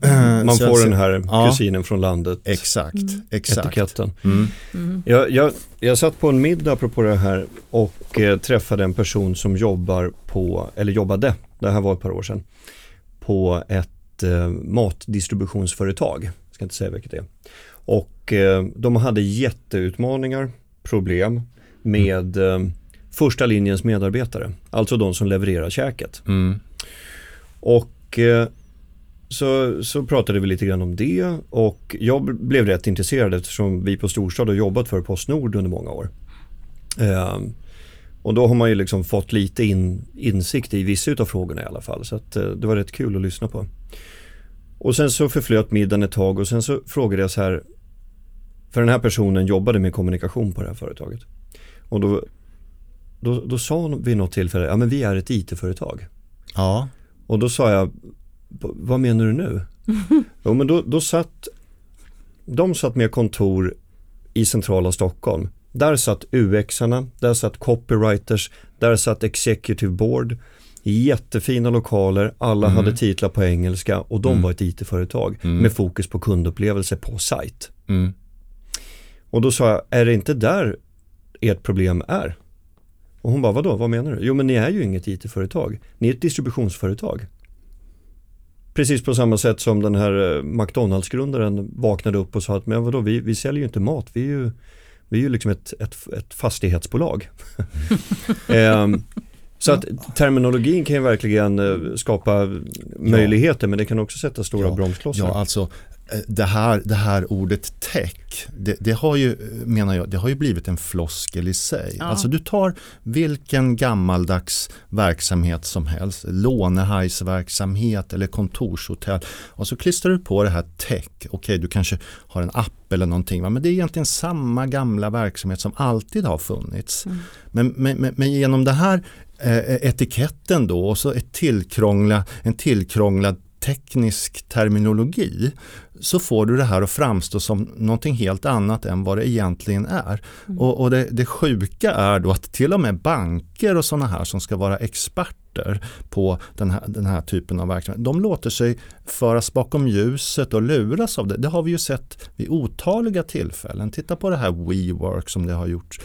S2: Man så får den här kusinen ja, från landet.
S4: Exakt, mm. exakt.
S2: Etiketten. Mm. Mm. Jag, jag, jag satt på en middag apropå det här och eh, träffade en person som jobbar på, eller jobbade, det här var ett par år sedan, på ett eh, matdistributionsföretag. Ska inte säga vilket det är. Och eh, de hade jätteutmaningar, problem med eh, första linjens medarbetare. Alltså de som levererar käket. Mm. Och eh, så, så pratade vi lite grann om det och jag blev rätt intresserad eftersom vi på Storstad har jobbat för Postnord under många år. Eh, och då har man ju liksom fått lite in, insikt i vissa av frågorna i alla fall. Så att, eh, det var rätt kul att lyssna på. Och sen så förflöt middagen ett tag och sen så frågade jag så här för den här personen jobbade med kommunikation på det här företaget. Och då, då, då sa vid något tillfälle, ja men vi är ett IT-företag.
S4: Ja.
S2: Och då sa jag, vad menar du nu? jo men då, då satt, de satt med kontor i centrala Stockholm. Där satt UX-arna, där satt copywriters, där satt executive board. Jättefina lokaler, alla mm. hade titlar på engelska och de mm. var ett IT-företag mm. med fokus på kundupplevelse på sajt. Mm. Och då sa jag, är det inte där ert problem är? Och hon bara, vadå, vad menar du? Jo men ni är ju inget IT-företag, ni är ett distributionsföretag. Precis på samma sätt som den här eh, McDonalds-grundaren vaknade upp och sa att men vadå, vi, vi säljer ju inte mat, vi är ju, vi är ju liksom ett, ett, ett fastighetsbolag. ehm, så att terminologin kan ju verkligen eh, skapa möjligheter men det kan också sätta stora
S4: ja,
S2: bromsklossar.
S4: Ja, alltså Eh, det här, det här ordet tech, det, det, har ju, menar jag, det har ju blivit en floskel i sig. Ja. Alltså du tar vilken gammaldags verksamhet som helst, lånehajsverksamhet eller kontorshotell och så klistrar du på det här tech. Okej, okay, du kanske har en app eller någonting, va? men det är egentligen samma gamla verksamhet som alltid har funnits. Mm. Men, men, men, men, genom det här etiketten då och så ett tillkrångla, en tillkrånglad teknisk terminologi så får du det här att framstå som någonting helt annat än vad det egentligen är. Mm. Och, och det, det sjuka är då att till och med banker och sådana här som ska vara experter på den här, den här typen av verksamhet, de låter sig föras bakom ljuset och luras av det. Det har vi ju sett vid otaliga tillfällen. Titta på det här WeWork som det har gjorts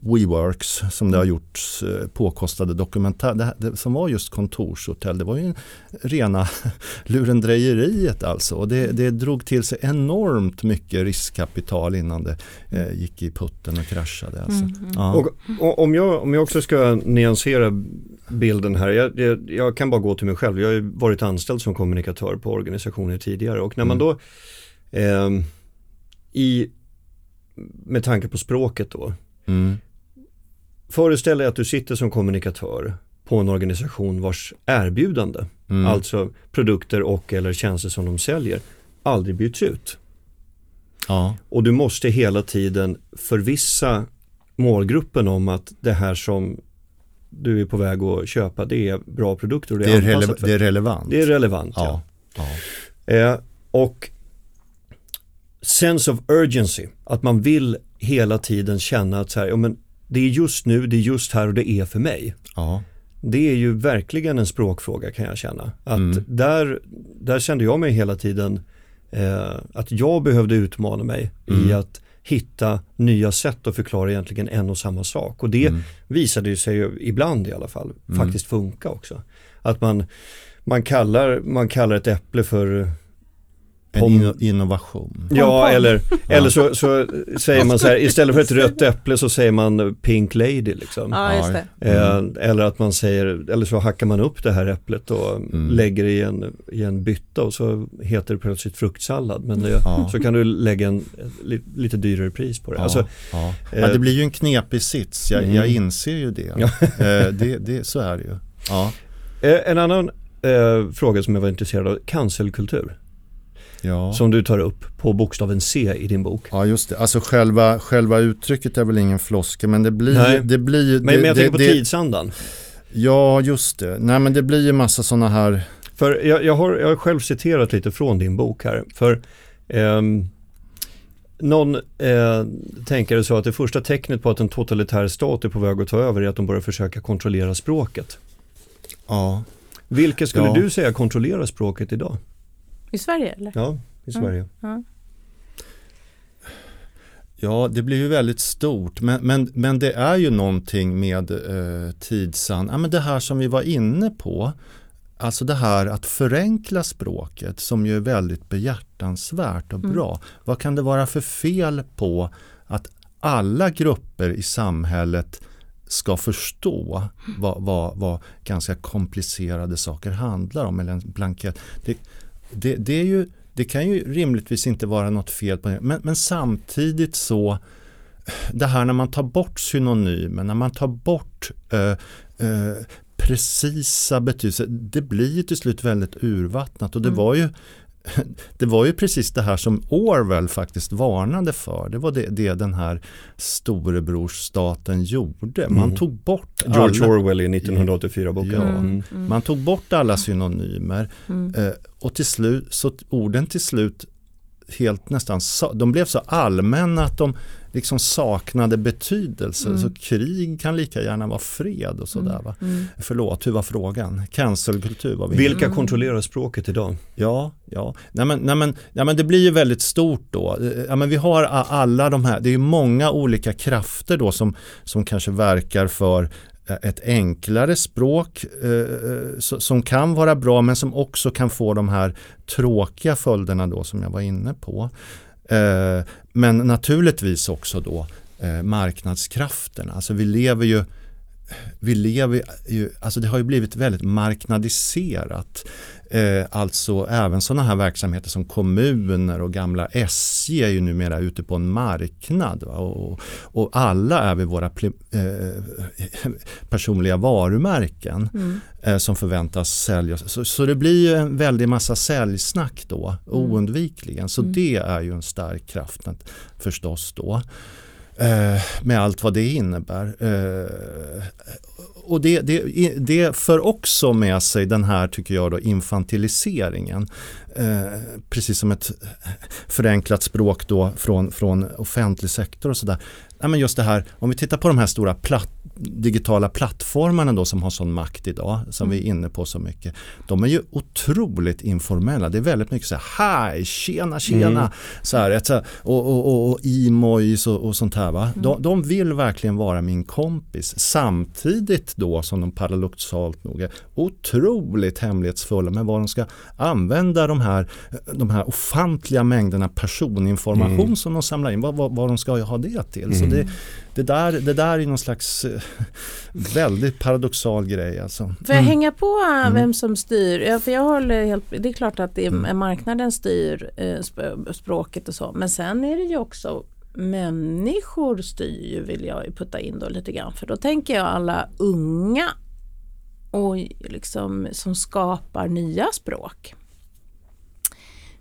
S4: WeWorks som det har gjorts eh, påkostade dokumentär, det, det, som var just kontorshotell. Det var ju rena lurendrejeriet alltså. Och det, det drog till sig enormt mycket riskkapital innan det eh, gick i putten och kraschade. Alltså. Mm, mm.
S2: Ja. Och, och, om, jag, om jag också ska nyansera bilden här, jag, jag, jag, kan bara gå till mig själv. Jag har varit anställd som kommunikatör på organisationer tidigare och när man mm. då eh, i, med tanke på språket då, Mm. Föreställ dig att du sitter som kommunikatör på en organisation vars erbjudande, mm. alltså produkter och eller tjänster som de säljer, aldrig byts ut. Ja. Och du måste hela tiden förvissa målgruppen om att det här som du är på väg att köpa, det är bra produkter. Och
S4: det, är, det, är rele- det är relevant.
S2: Det är relevant, ja. ja. ja. Eh, och sense of urgency, att man vill hela tiden känna att så här, ja, men det är just nu, det är just här och det är för mig. Ja. Det är ju verkligen en språkfråga kan jag känna. Att mm. där, där kände jag mig hela tiden eh, att jag behövde utmana mig mm. i att hitta nya sätt att förklara egentligen en och samma sak. Och det mm. visade sig ju ibland i alla fall mm. faktiskt funka också. Att man, man, kallar, man kallar ett äpple för
S4: En innovation.
S2: Ja, eller, eller så, så säger man så här, istället för ett rött äpple så säger man pink lady liksom.
S3: Ja, det.
S2: Eh, eller att man säger, eller så hackar man upp det här äpplet och
S4: Mm.
S2: lägger i en, i en bytta och så heter det plötsligt fruktsallad. Men det,
S4: Ja.
S2: så kan du lägga en li, lite dyrare pris på det.
S4: Ja,
S2: Alltså,
S4: ja.
S2: eh,
S4: ja, det blir ju en knepig sits, jag,
S2: Mm.
S4: jag inser ju det.
S2: Ja.
S4: Eh, det, det. Så är det ju. Ja,
S2: eh, en annan eh, fråga som jag var intresserad av, cancelkultur.
S4: Ja.
S2: Som du tar upp på bokstaven C i din bok.
S4: ja just det. Alltså själva, själva uttrycket är väl ingen floskel men det blir
S2: Nej.
S4: det blir
S2: Men,
S4: det,
S2: men jag
S4: det,
S2: tänker på
S4: det,
S2: tidsandan.
S4: Ja, just det. Nej men det blir ju massa sådana här
S2: För jag, jag, har, jag har själv citerat lite från din bok här. För ehm, någon eh, tänkare sa att det första tecknet på att en totalitär stat är på väg att ta över är att de börjar försöka kontrollera språket.
S4: Ja,
S2: Vilka skulle
S4: Ja.
S2: du säga kontrollerar språket idag?
S3: I Sverige eller?
S2: Ja, i Sverige.
S3: Ja.
S4: ja det blir ju väldigt stort men, men, men det är ju någonting med eh, tidsan, ja men det här som vi var inne på Alltså det här att förenkla språket som ju är väldigt behjärtansvärt och
S3: Mm.
S4: bra. Vad kan det vara för fel på att alla grupper i samhället ska förstå vad, vad, vad ganska komplicerade saker handlar om. Eller en blankett. Det, det, det, är ju, det kan ju rimligtvis inte vara något fel på det. Men, men samtidigt så det här när man tar bort synonymer, när man tar bort eh, eh, precisa betydelser, det blir ju till slut väldigt urvattnat och det
S3: Mm.
S4: var ju det var ju precis det här som Orwell faktiskt varnade för. Det var det, det den här storebrorsstaten gjorde. Man
S2: Mm.
S4: tog bort
S2: George
S4: alla,
S2: Orwell i 1984-boken.
S4: Ja.
S2: Mm.
S3: Mm.
S4: man tog bort alla synonymer
S3: Mm.
S4: eh, och till slut, så orden till slut helt nästan, de blev så allmänna att de liksom saknade betydelse.
S3: Mm.
S4: Så krig kan lika gärna vara fred och sådär. Va?
S3: Mm.
S4: Förlåt, hur var frågan? Cancelkultur var vi.
S2: Vilka
S3: Mm.
S2: kontrollerar språket idag?
S4: Ja, ja. Nej, men, nej, men, nej, men det blir ju väldigt stort då. Ja, men vi har alla de här, det är många olika krafter då som, som kanske verkar för eh, ett enklare språk eh, eh, som kan vara bra men som också kan få de här tråkiga följderna då som jag var inne på. Eh, men naturligtvis också då eh, marknadskrafterna. Alltså vi lever ju vi lever ju, alltså det har ju blivit väldigt marknadiserat. Eh, alltså även sådana här verksamheter som kommuner och gamla SJ är ju numera ute på en marknad. Och, och alla är vi våra eh, personliga varumärken
S3: Mm.
S4: eh, som förväntas säljas. Så, så det blir ju en väldig massa säljsnack då, oundvikligen. Så
S3: Mm.
S4: det är ju en stark kraft förstås då. Eh, med allt vad det innebär. Och det, det, det för också med sig den här, tycker jag, då, infantiliseringen. Eh, precis som ett förenklat språk då från, från offentlig sektor och sådär. Men just det här, om vi tittar på de här stora platt, digitala plattformarna då som har sån makt idag, som vi är inne på så mycket. De är ju otroligt informella. Det är väldigt mycket så här, hej, tjena, tjena.
S2: Mm.
S4: Så här, ett, och, och, och, och emojis och, och sånt här. Va? De, de vill verkligen vara min kompis. Samtidigt då som de paradoxalt nog är otroligt hemlighetsfulla med vad de ska använda de här, de här ofantliga mängderna personinformation
S2: Mm.
S4: som de samlar in. Vad, vad, vad de ska ha det till. Så det, det, där, det där är någon slags eh, väldigt paradoxal grej. Alltså.
S3: Får jag hänga på
S4: Mm.
S3: vem som styr? Ja, för jag håller helt, det är klart att det är,
S4: Mm.
S3: marknaden styr eh, sp- språket och så. Men sen är det ju också människor styr ju vill jag putta in då lite grann. För då tänker jag alla unga och liksom, som skapar nya språk.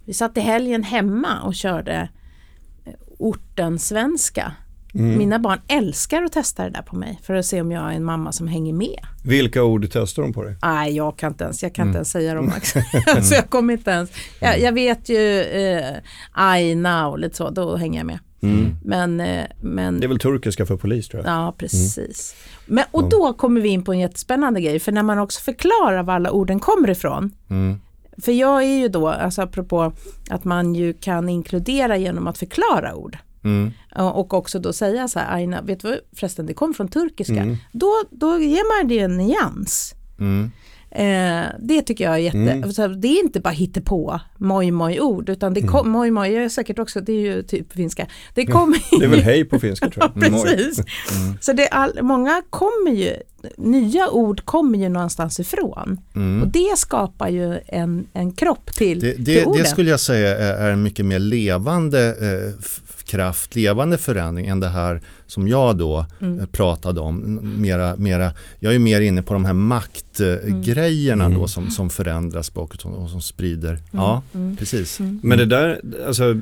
S3: Vi satt i helgen hemma och körde eh, ortensvenska.
S2: Mm.
S3: Mina barn älskar att testa det där på mig för att se om jag är en mamma som hänger med.
S2: Vilka ord testar de på dig?
S3: Nej, jag kan inte ens, jag kan
S4: Mm.
S3: inte ens säga dem alltså, jag kommer inte ens. Jag, jag vet ju eh, Aina och lite så, då hänger jag med.
S2: Mm.
S3: Men, eh, men
S2: Det är väl turkiska för polis tror jag.
S3: Ja, precis. Men, och då kommer vi in på en jättespännande grej, för när man också förklarar var alla orden kommer ifrån.
S4: Mm.
S3: För jag är ju då, alltså apropå att man ju kan inkludera genom att förklara ord.
S4: Mm.
S3: Och också då säga så här, Aina, vet du vad, förresten det kom från turkiska.
S2: Mm.
S3: Då, då ger man det en nyans.
S4: Mm.
S3: Eh, det tycker jag är jätte,
S2: Mm.
S3: det är inte bara hittepå moj moj ord utan det kom, moj moj är säkert också, det är ju typ finska. Det kommer
S2: Det är väl hej på finska tror jag.
S3: Precis. Så det all, många kommer ju, nya ord kommer ju någonstans ifrån. Och det skapar ju en, en kropp till,
S4: Det,
S3: till
S4: det,
S3: orden.
S4: det skulle jag säga är, en mycket mer levande eh, kraft, levande förändring än det här som jag då
S3: Mm.
S4: eh, pratade om. Mera, mera, jag är mer inne på de här maktgrejerna
S2: Mm.
S4: då som, som förändrar språket och, som sprider. Ja,
S3: Mm.
S4: precis.
S2: Men det där, alltså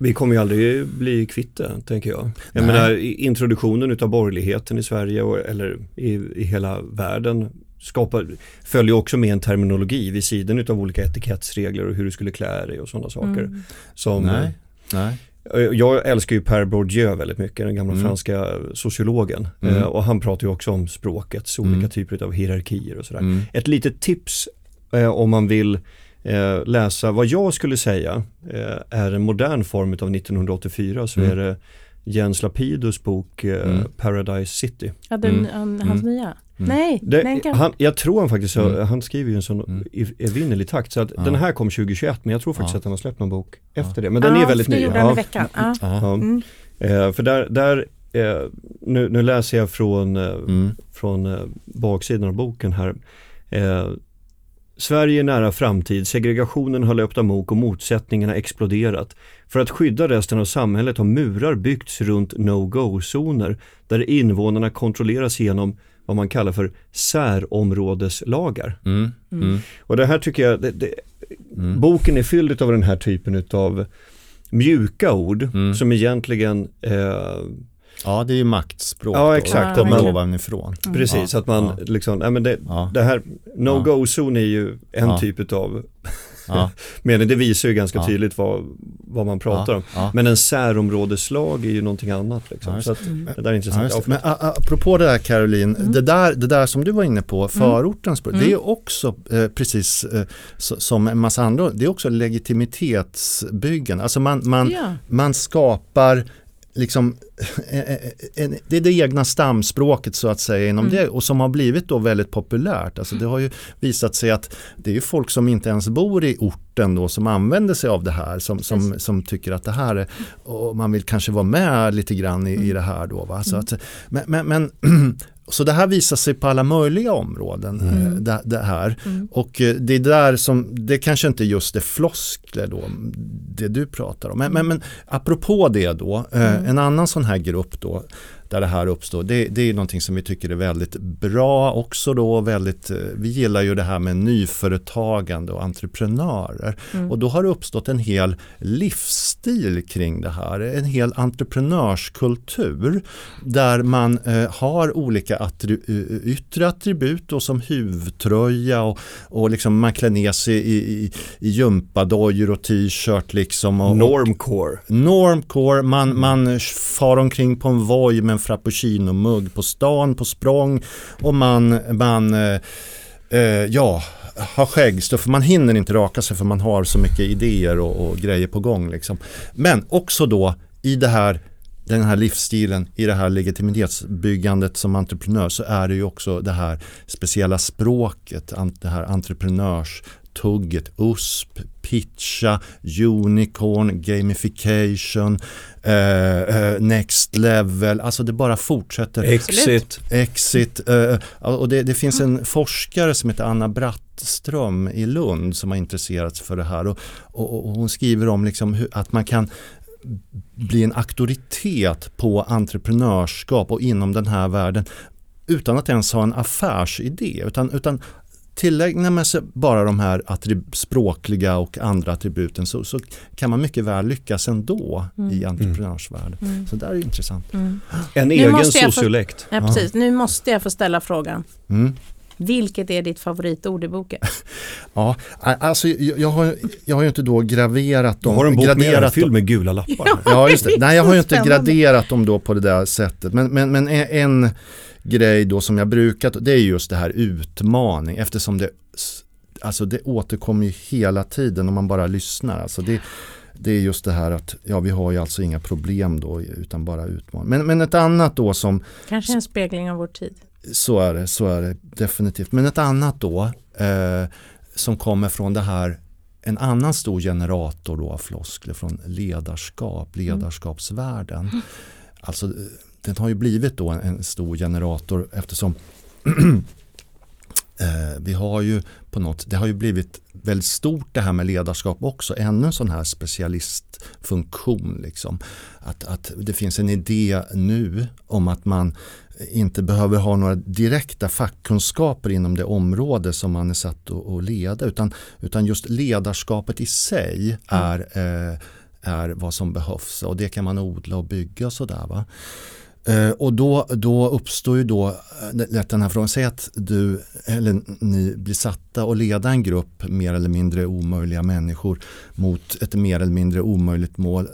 S2: vi kommer ju aldrig bli kvitt det, tänker jag. Jag
S4: Nej.
S2: menar introduktionen utav borgerligheten i Sverige och, eller i, i hela världen skapar, följer också med en terminologi vid sidan utav olika etikettsregler och hur du skulle klä dig och sådana saker.
S3: Mm.
S2: Som,
S4: Nej, nej.
S2: Eh, Jag älskar ju Per Bourdieu väldigt mycket, den gamla
S4: Mm.
S2: franska sociologen.
S4: Mm.
S2: Eh, Och han pratar ju också om språkets olika
S4: Mm.
S2: typer av hierarkier och sådär.
S4: Mm.
S2: Ett litet tips eh, om man vill eh, läsa vad jag skulle säga eh, är en modern form av 1984 så
S4: Mm.
S2: är det Jens Lapidus bok eh,
S4: Mm.
S2: Paradise City.
S3: Ja, den,
S4: Mm.
S3: han, hans
S4: Mm.
S3: nya? Nej,
S2: Det,
S3: den kan...
S2: han, jag tror han faktiskt,
S4: Mm.
S2: han skriver ju en sån
S4: Mm.
S2: evinnerlig takt så att
S4: Ja.
S2: den här kom 2021 men jag tror faktiskt
S4: Ja.
S2: att han har släppt någon bok
S4: Ja.
S2: efter det. Men den
S3: ja,
S2: är väldigt ny. Ja.
S3: i veckan. Ja.
S4: Ja.
S2: Ja.
S3: Mm.
S2: Eh, för där, där eh, nu, nu läser jag från, eh,
S4: Mm.
S2: från eh, baksidan av boken här. Sverige är nära framtid, segregationen har löpt amok och motsättningarna exploderat. För att skydda resten av samhället har murar byggts runt no-go-zoner där invånarna kontrolleras genom vad man kallar för särområdeslagar.
S4: Mm. Mm.
S2: Och det här tycker jag, det, det,
S4: Mm.
S2: boken är fylld av den här typen av mjuka ord
S4: Mm.
S2: som egentligen eh,
S4: Ja, det är ju maktspråk.
S2: Ja,
S4: då.
S2: exakt.
S3: Ja,
S4: Komma
S3: verkligen.
S4: ovanifrån.
S2: Precis,
S4: Ja,
S2: att man
S4: ja.
S2: liksom, nej men det,
S4: Ja,
S2: det här no-go-zon är ju en
S4: Ja.
S2: typ av mening, det visar ju ganska
S4: Ja.
S2: tydligt vad, vad man pratar
S4: ja,
S2: om.
S4: ja.
S2: Men en särområdeslag är ju någonting annat liksom. Så att,
S3: Mm.
S2: det där är intressant. Ja,
S4: det. Men a- a- apropå det där Caroline,
S3: Mm.
S4: det, där, det där som du var inne på, förortens språk,
S3: Mm.
S4: det är också eh, precis eh, så, som en massa andra, det är också legitimitetsbyggen. Alltså man, man,
S3: Ja.
S4: man skapar liksom, det är det egna stamspråket så att säga inom
S3: Mm.
S4: det och som har blivit då väldigt populärt. Alltså det har ju visat sig att det är folk som inte ens bor i orten då som använder sig av det här som, som, som tycker att det här är, och man vill kanske vara med lite grann i, i det här då. Va? Så, att, men, men, men så det här visar sig på alla möjliga områden. eh,
S3: Mm.
S4: Det, det här.
S3: Mm.
S4: Och eh, det är där som, det kanske inte just är floskler då, det du pratar om. Men, men, men apropå det då, eh,
S3: Mm.
S4: en annan sån här grupp då, där det här uppstår, det, det är någonting som vi tycker är väldigt bra också då, väldigt, eh, vi gillar ju det här med nyföretagande och entreprenörer.
S3: Mm.
S4: Och då har det uppstått en hel livsstil kring det här, en hel entreprenörskultur där man eh, har olika attri- eh, yttre attribut då, som huvtröja och, och liksom man klär ner sig i, i, i gympadojor och t-shirt liksom. Och, och
S2: Normcore.
S4: Normcore, man, man far omkring på en Voi med en frappuccino-mugg på stan, på språng och man, man eh, eh ja, har skäggstuff. Man hinner inte raka sig för man har så mycket idéer och, och grejer på gång. Liksom. Men också då i det här den här livsstilen, i det här legitimitetsbyggandet som entreprenör så är det ju också det här speciella språket, det här entreprenörs entreprenörstugget, USP, pitcha, unicorn, gamification, eh, eh, next level, alltså det bara fortsätter.
S2: Exit.
S4: Exit. eh, och det, det finns en forskare som heter Anna Brattström i Lund som har intresserat sig för det här. Och, och, och hon skriver om liksom hur, att man kan bli en auktoritet på entreprenörskap och inom den här världen utan att ens ha en affärsidé. Utan, utan tillägnar man sig bara de här språkliga och andra attributen så, så kan man mycket väl lyckas ändå i entreprenörsvärlden.
S3: Mm.
S4: Så det där är intressant.
S3: Mm.
S2: En
S3: Nu
S2: egen sociolekt.
S3: Ja, precis. Nu måste jag få ställa frågan.
S4: Mm.
S3: Vilket är ditt favoritord i boken?
S4: Ja, alltså jag, jag, har, jag har ju inte då graverat
S2: Du
S4: dem.
S2: har en bok med
S4: graderat
S2: fylld
S4: dem.
S2: med gula lappar.
S4: Ja, just det. Nej, jag har ju inte graderat dem då på det där sättet. Men, men, men en, en grej då som jag brukat, det är just det här utmaning eftersom det, alltså det återkommer ju hela tiden om man bara lyssnar. Alltså det, det är just det här att ja, vi har ju alltså inga problem då utan bara utmaning. Men, men ett annat då som
S3: Kanske en spegling av vår tid.
S4: så är det, så är det definitivt. Men ett annat då eh, som kommer från det här en annan stor generator då av floskler från ledarskap, ledarskapsvärlden. Alltså eh, den har ju blivit då en, stor generator eftersom eh, vi har ju på något, det har ju blivit väldigt stort det här med ledarskap också, ännu en sån här specialistfunktion. Liksom. Att, att det finns en idé nu om att man inte behöver ha några direkta fackkunskaper inom det område som man är satt att leda utan, utan just ledarskapet i sig är, eh, är vad som behövs och det kan man odla och bygga och sådär. Va? Eh, och då, då uppstår ju då eh, lätt den här frågan, säg att du eller ni blir satta och leda en grupp mer eller mindre omöjliga människor mot ett mer eller mindre omöjligt mål.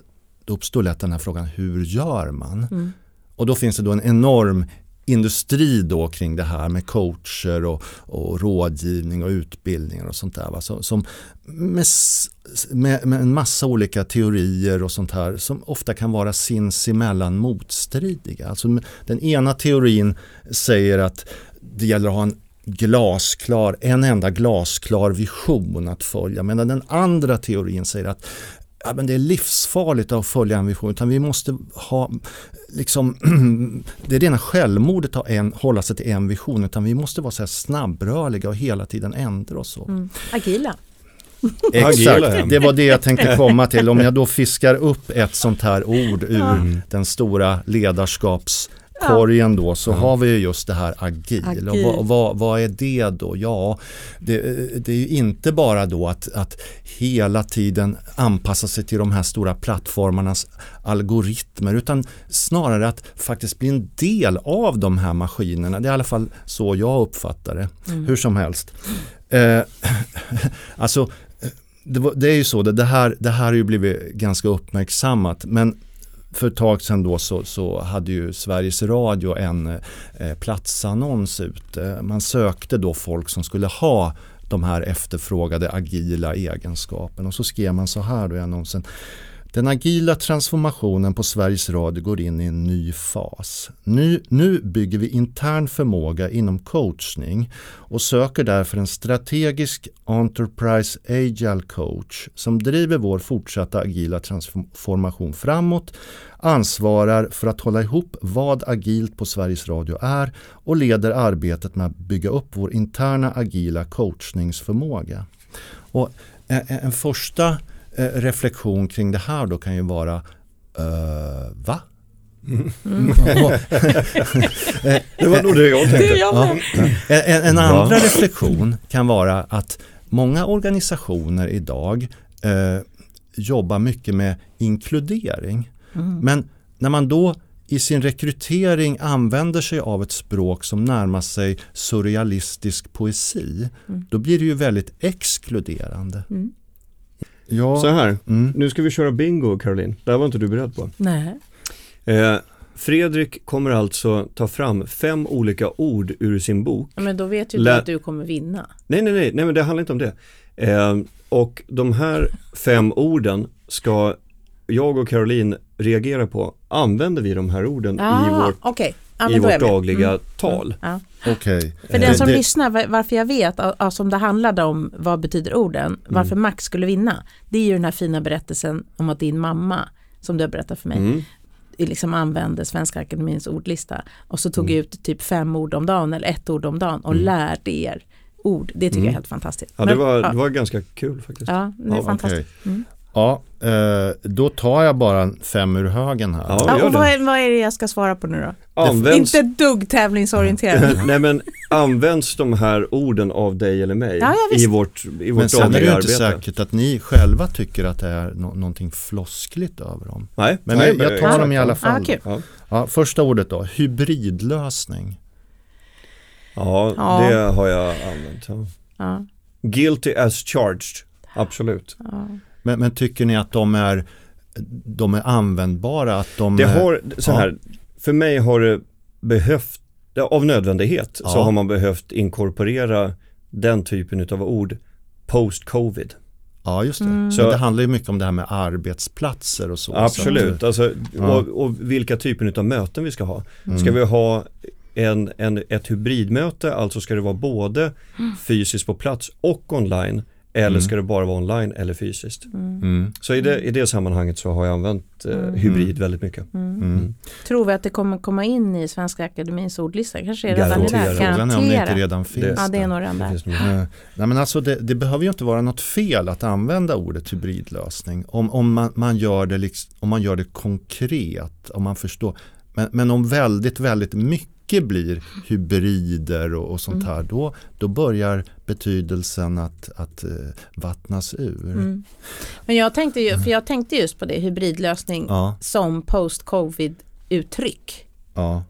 S4: Då uppstår lätt den här frågan, hur gör man? Mm. Och då finns det då en enorm industri då kring det här med coacher och, och rådgivning och utbildningar och sånt där. Va? Som, som med, med, med, en massa olika teorier och sånt här som ofta kan vara sinsemellan motstridiga. Alltså den ena teorin säger att det gäller att ha en glasklar, en enda glasklar vision att följa. Medan den andra teorin säger att ja, men det är livsfarligt att följa en vision utan vi måste ha liksom, det är rena självmordet att en, hålla sig till en vision utan vi måste vara så här snabbrörliga och hela tiden ändra oss. Mm.
S3: Agila.
S4: Exakt, det var det jag tänkte komma till. Om jag då fiskar upp ett sånt här ord ur mm. den stora ledarskaps korgen då så ja. har vi ju just det här agil. agil. Och vad, vad, vad, är det då? Ja, det, det är ju inte bara då att, att hela tiden anpassa sig till de här stora plattformarnas algoritmer utan snarare att faktiskt bli en del av de här maskinerna. Det är i alla fall så jag uppfattar det. Mm. Hur som helst. Eh, alltså det, var, det, är ju så, det, det, här, det här har ju blivit ganska uppmärksammat men för ett tag sedan då så, så hade ju Sveriges Radio en eh, platsannons ute. Eh, man sökte då folk som skulle ha de här efterfrågade agila egenskaperna och så skrev man så här då i annonsen. Den agila transformationen på Sveriges Radio går in i en ny fas. Nu, nu bygger vi intern förmåga inom coachning och söker därför en strategisk Enterprise Agile coach som driver vår fortsatta agila transformation framåt, ansvarar för att hålla ihop vad agilt på Sveriges Radio är och leder arbetet med att bygga upp vår interna agila coachningsförmåga. Och en, en första reflektion kring det här då kan ju vara uh, Va? Mm.
S2: det var nog det jag tänkte.
S4: Ja. En, en andra reflektion kan vara att många organisationer idag eh, jobbar mycket med inkludering. Mm. Men när man då i sin rekrytering använder sig av ett språk som närmar sig surrealistisk poesi, mm. då blir det ju väldigt exkluderande.
S2: Ja. Så här, mm. nu ska vi köra bingo Caroline. Det här var inte du beredd på.
S3: Nej.
S2: Eh, Fredrik kommer alltså ta fram fem olika ord ur sin bok.
S3: Ja, men då vet ju Lä du att du kommer vinna.
S2: Nej, nej, nej, nej, men det handlar inte om det. Eh, och de här fem orden ska jag och Caroline reagera på. Använder vi de här orden ah, i vårt, okay. Ja, i vårt dagliga mm. tal?
S4: Mm. Ja. Okay.
S3: För den som det... lyssnar, varför jag vet, alltså om det handlade om vad betyder orden, mm. varför mm. Max skulle vinna, det är ju den här fina berättelsen om att din mamma, som du har berättat för mig, mm. liksom använde Svenska Akademins ordlista och så tog mm. ut typ fem ord om dagen eller ett ord om dagen och mm. lärde er ord. Det tycker jag är helt fantastiskt.
S2: Ja, det, var, Men, det var ganska kul faktiskt.
S3: Ja, det är ja, fantastiskt. Okay.
S4: Ja, eh, då tar jag bara fem ur högen här.
S3: Ja, ja och vad är, vad är, det jag ska svara på nu då? Används... Inte dugg tävlingsorienterad.
S2: Nej men används de här orden av dig eller mig ja, i vårt, i vårt
S4: Men sen är det ju inte säkert att ni själva tycker att det är no någonting floskligt över dem.
S2: Nej,
S4: men
S2: nej,
S4: jag, tar dem i alla fall.
S3: Ah, cool.
S4: ja. första ordet då, hybridlösning.
S2: Ja, det har jag använt. Guilty as charged, absolut.
S4: Men, men, tycker ni att de är, de är användbara? Att de
S2: det har, så här, ja. för mig har det behövt, av nödvändighet ja. så har man behövt inkorporera den typen av ord post-covid.
S4: Ja just det. Mm. Så det handlar ju mycket om det här med arbetsplatser och så.
S2: Absolut, så alltså, ja. och, och, vilka typer av möten vi ska ha. Mm. Ska vi ha en, en, ett hybridmöte, alltså ska det vara både fysiskt på plats och online eller
S4: Mm.
S2: ska det bara vara online eller fysiskt?
S4: Mm.
S2: Så i det, i det sammanhanget så har jag använt eh,
S3: Mm.
S2: hybrid väldigt mycket.
S4: Mm.
S3: Tror vi att det kommer komma in i Svenska Akademins ordlista? Kanske är det redan där.
S4: Om det inte redan finns
S3: Ja, det är
S4: där.
S3: nog redan
S2: Det
S3: där.
S2: finns nog-
S4: Nej, men alltså det, det behöver ju inte vara något fel att använda ordet hybridlösning om, om, man, man gör det liksom, om man gör det konkret, om man förstår. Men, men om väldigt, väldigt mycket blir hybrider och, och sånt här, då, då börjar betydelsen att, att eh, vattnas ur.
S3: Mm. Men jag tänkte, ju, för jag tänkte just på det, hybridlösning
S4: Ja,
S3: som post-covid-uttryck.
S4: ja,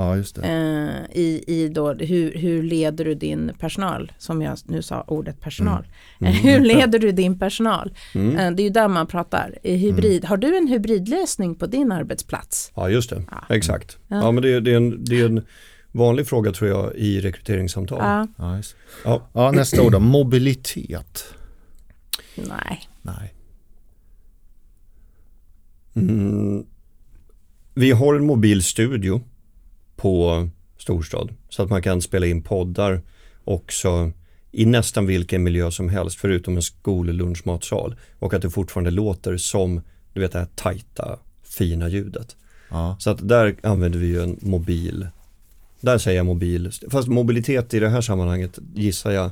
S4: ja, just det.
S3: Eh, i, i då, hur, hur leder du din personal, som jag nu sa ordet personal.
S2: Mm.
S3: hur leder du din personal?
S2: Mm.
S3: Eh, det är ju där man pratar. I hybrid, Har du en hybridlösning på din arbetsplats?
S2: Ja just det,
S3: Ja.
S2: exakt.
S3: Ja.
S2: Ja, men det, är- det, är en, det är en vanlig fråga tror jag i rekryteringssamtal.
S3: Ja.
S4: Ja, just.
S2: Ja.
S4: ja, nästa ord då, mobilitet.
S3: Nej.
S4: Nej.
S2: Mm. Vi har en mobil studio på Storstad så att man kan spela in poddar också i nästan vilken miljö som helst förutom en skollunchmatsal och att det fortfarande låter som du vet det här tajta fina ljudet.
S4: Ja.
S2: Så att där använder vi ju en mobil, där säger jag mobil, fast mobilitet i det här sammanhanget gissar jag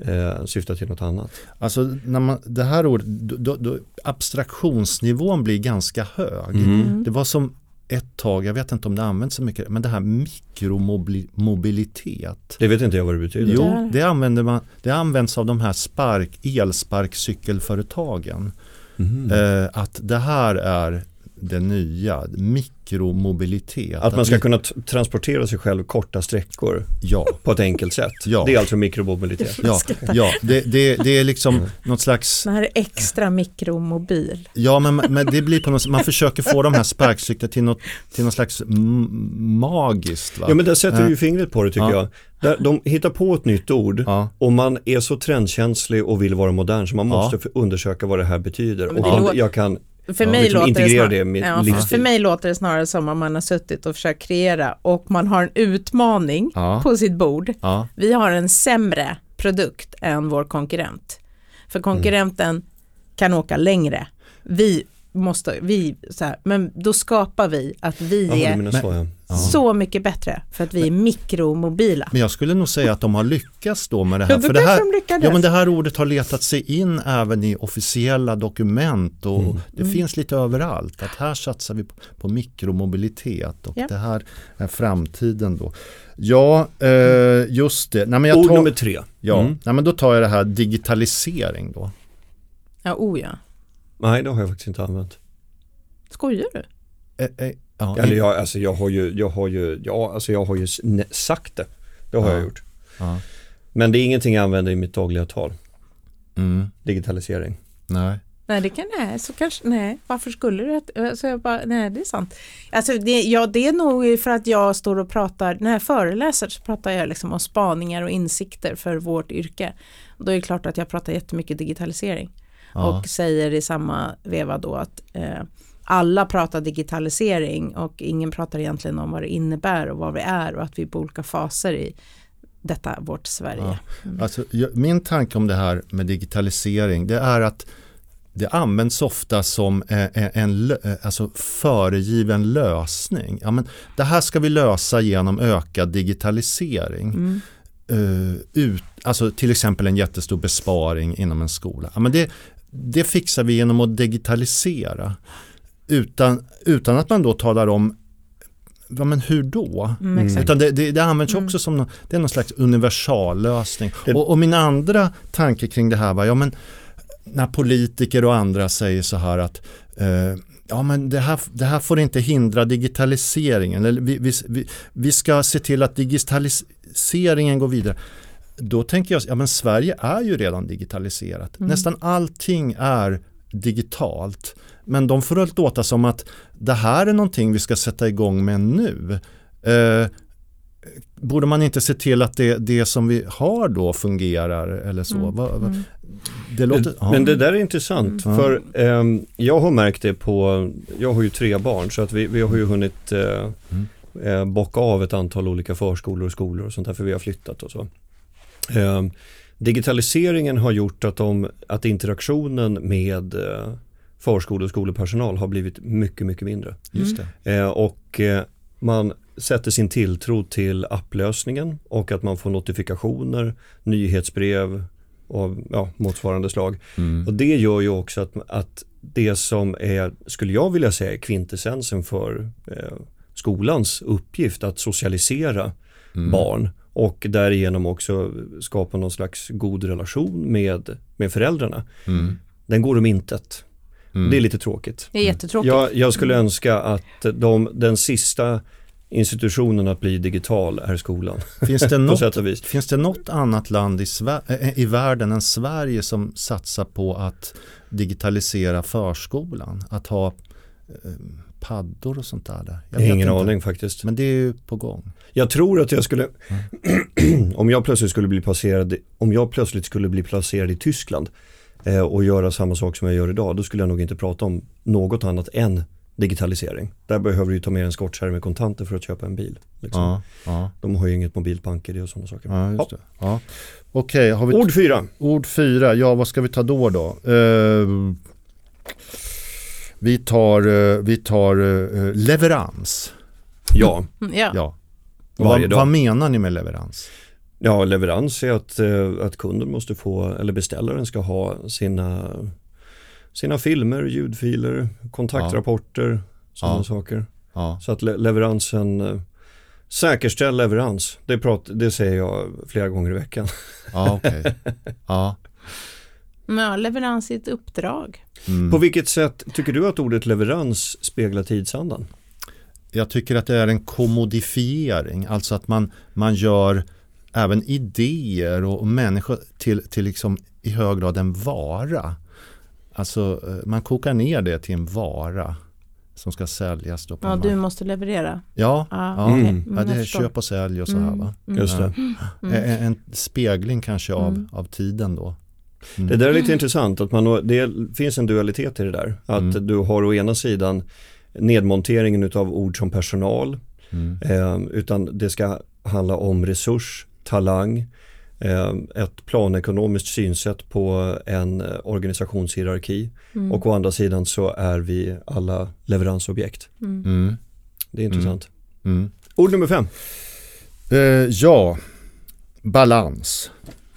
S2: eh, syftar till något annat.
S4: Alltså när man, det här ordet, då, då, då, abstraktionsnivån blir ganska hög.
S2: Mm.
S4: Det var som ett tag, jag vet inte om det används så mycket, men det här mikromobilitet.
S2: Det vet inte jag vad det betyder.
S4: Jo, det, använder man, det används av de här spark, elsparkcykelföretagen.
S2: Mhm.
S4: Eh, att det här är det nya, mikromobilitet.
S2: Att man ska kunna transportera sig själv korta sträckor
S4: Ja,
S2: på ett enkelt sätt.
S4: Ja.
S2: Det är alltså mikromobilitet.
S4: ja, ja det, det, det är liksom något slags
S3: Den här är extra mikromobil.
S4: Ja, men, men det blir på något sätt, man försöker få de här sparkcyklarna till något, till något slags magiskt. Va?
S2: Ja men där sätter du ju fingret på det tycker
S4: Ja.
S2: jag. Där, de hittar på ett nytt ord
S4: Ja.
S2: och man är så trendkänslig och vill vara modern så man
S4: Ja.
S2: måste för- undersöka vad det här betyder. Och
S3: det låter-
S2: jag kan
S3: För,
S2: Ja,
S3: mig
S2: liksom
S3: låter det snarare,
S2: det
S3: ja, för, mig låter det snarare som om man har suttit och försökt kreera och man har en utmaning
S4: Ja.
S3: på sitt bord. Vi har en sämre produkt än vår konkurrent. För konkurrenten kan åka längre. Vi måste, vi, så här, men då skapar vi att vi
S2: Jaha, du
S3: är
S2: så ja.
S4: Ja.
S3: så mycket bättre för att vi är mikromobila.
S4: Men jag skulle nog säga att de har lyckats då med det
S3: Ja,
S4: här.
S3: då
S4: För det här,
S3: de
S4: ja, men det här ordet har letat sig in även i officiella dokument och
S2: Mm.
S4: det finns lite överallt. Att här satsar vi på, på mikromobilitet och
S3: Ja.
S4: det här är framtiden då. Ja, eh, just det. Nej, men jag
S2: Ord
S4: tar,
S2: nummer tre.
S4: ja,
S2: Mm.
S4: nej, men då tar jag det här digitalisering då.
S3: Ja, oh ja.
S2: Nej det har jag faktiskt inte använt.
S3: Skojar du?
S4: Eh, eh, ja,
S2: Eller jag, alltså jag har ju, jag har ju, ja alltså jag har ju sagt det. Det har
S4: Ja.
S2: jag gjort.
S4: ja.
S2: Men det är ingenting jag använder i mitt dagliga tal.
S4: Mm,
S2: Digitalisering.
S4: nej.
S3: Nej, det kan, nej, så kanske, nej, varför skulle du, att- alltså jag bara, nej det är sant. Alltså det, ja, det är nog för att jag står och pratar, när jag föreläser så pratar jag liksom om spaningar och insikter för vårt yrke. Då är det klart att jag pratar jättemycket digitalisering
S4: Ja.
S3: och säger i samma veva då att eh, alla pratar digitalisering och ingen pratar egentligen om vad det innebär och vad vi är och att vi är på olika faser i detta vårt Sverige.
S4: Ja. Alltså, jag, min tanke om det här med digitalisering det är att det används ofta som eh, eh, en eh, alltså föregiven lösning. Ja, men det här ska vi lösa genom ökad digitalisering.
S3: Mm.
S4: Eh, ut, alltså till exempel en jättestor besparing inom en skola. Ja, men det, det fixar vi genom att digitalisera. Utan, utan att man då talar om ja, men hur då?
S3: Mm, exakt.
S4: Utan det, det, det används
S3: Mm.
S4: också som någon, det är någon slags universallösning.
S2: Det-
S4: Och, och min andra tanke kring det här var, ja men när politiker och andra säger så här att eh, ja men det här, det här får inte hindra digitaliseringen. Eller vi, vi, vi, ska se till att digitaliseringen går vidare. Då tänker jag, ja men Sverige är ju redan digitaliserat.
S3: Mm.
S4: Nästan allting är digitalt. Men de får låta som att det här är någonting vi ska sätta igång med nu. Eh, borde man inte se till att det, det som vi har då fungerar eller så?
S3: Mm.
S4: Va, va,
S3: Mm.
S4: det låter, ja.
S2: Men det där är intressant
S4: Mm.
S2: för ehm, jag har märkt det på, jag har ju tre barn så att vi, vi har ju hunnit eh,
S4: Mm.
S2: eh, bocka av ett antal olika förskolor och skolor och sånt där för vi har flyttat och så. Eh, digitaliseringen har gjort att, de, att interaktionen med eh, förskole och skolepersonal har blivit mycket, mycket mindre.
S4: Just det.
S2: Eh, och eh, man sätter sin tilltro till applösningen och att man får notifikationer, nyhetsbrev och ja, motsvarande slag.
S4: Mm.
S2: Och det gör ju också att, att det som är, skulle jag vilja säga, kvintessensen för eh, skolans uppgift att socialisera
S4: Mm.
S2: barn och därigenom också skapa någon slags god relation med, med föräldrarna.
S4: Mm.
S2: Den går om intet.
S4: Mm.
S2: Det är lite tråkigt.
S3: Det är jättetråkigt.
S2: Jag, jag skulle önska att de, den sista institutionen att bli digital är skolan.
S4: Finns, det något, finns det något annat land i, Sver- äh, i världen än Sverige som satsar på att digitalisera förskolan? Att ha eh, paddor och sånt där? där? Jag
S2: Ingen
S4: inte.
S2: aning faktiskt.
S4: Men det är ju på gång.
S2: Jag tror att jag skulle, om jag plötsligt skulle bli placerad, om jag plötsligt skulle bli placerad i Tyskland eh, och göra samma sak som jag gör idag, då skulle jag nog inte prata om något annat än digitalisering. Där behöver du ju ta med en skottkärra med kontanter för att köpa en bil. Liksom.
S4: Ja, ja,
S2: De har ju inget mobilt bank-id och sådana saker.
S4: ja just det. Ja. Okej, har vi
S2: Ord fyra.
S4: ord fyra. Ja, vad ska vi ta då då? Eh, vi tar, eh, vi tar eh, leverans.
S2: Ja,
S3: Mm, Ja.
S4: Ja. Vad, vad menar ni med leverans?
S2: ja leverans är att, att kunden måste få, eller beställaren ska ha sina, sina filmer, ljudfiler, kontaktrapporter, sådana
S4: Ja.
S2: saker.
S4: Ja,
S2: Så att le- leveransen, eh, säkerställ leverans, det, prat, det säger jag flera gånger i veckan.
S4: ja okej. Ja.
S3: Men ja, leverans i ett uppdrag.
S4: Mm.
S2: På vilket sätt tycker du att ordet leverans speglar tidsandan?
S4: Jag tycker att det är en kommodifiering, alltså att man, man gör även idéer och, och människor till, till liksom i hög grad en vara. Alltså eh, man kokar ner det till en vara som ska säljas. Då på
S3: Ja, du måste leverera.
S4: ja,
S3: Ja,
S4: ja.
S3: okej.
S2: Mm.
S4: ja det är köp och sälj och så här
S3: Mm,
S4: va.
S3: mm.
S2: Just det.
S3: Mm.
S4: En, en spegling kanske av,
S3: Mm.
S4: av tiden då. Mm.
S2: Det där är lite intressant, att man, det finns en dualitet i det där. Att
S4: Mm.
S2: du har å ena sidan nedmonteringen av ord som personal,
S4: Mm.
S2: eh, utan det ska handla om resurs, talang, eh, ett planekonomiskt synsätt på en eh, organisationshierarki
S3: Mm.
S2: och å andra sidan så är vi alla leveransobjekt.
S3: Mm.
S4: Mm.
S2: Det är intressant.
S4: Mm.
S2: Ord nummer fem.
S4: Eh, ja, balans.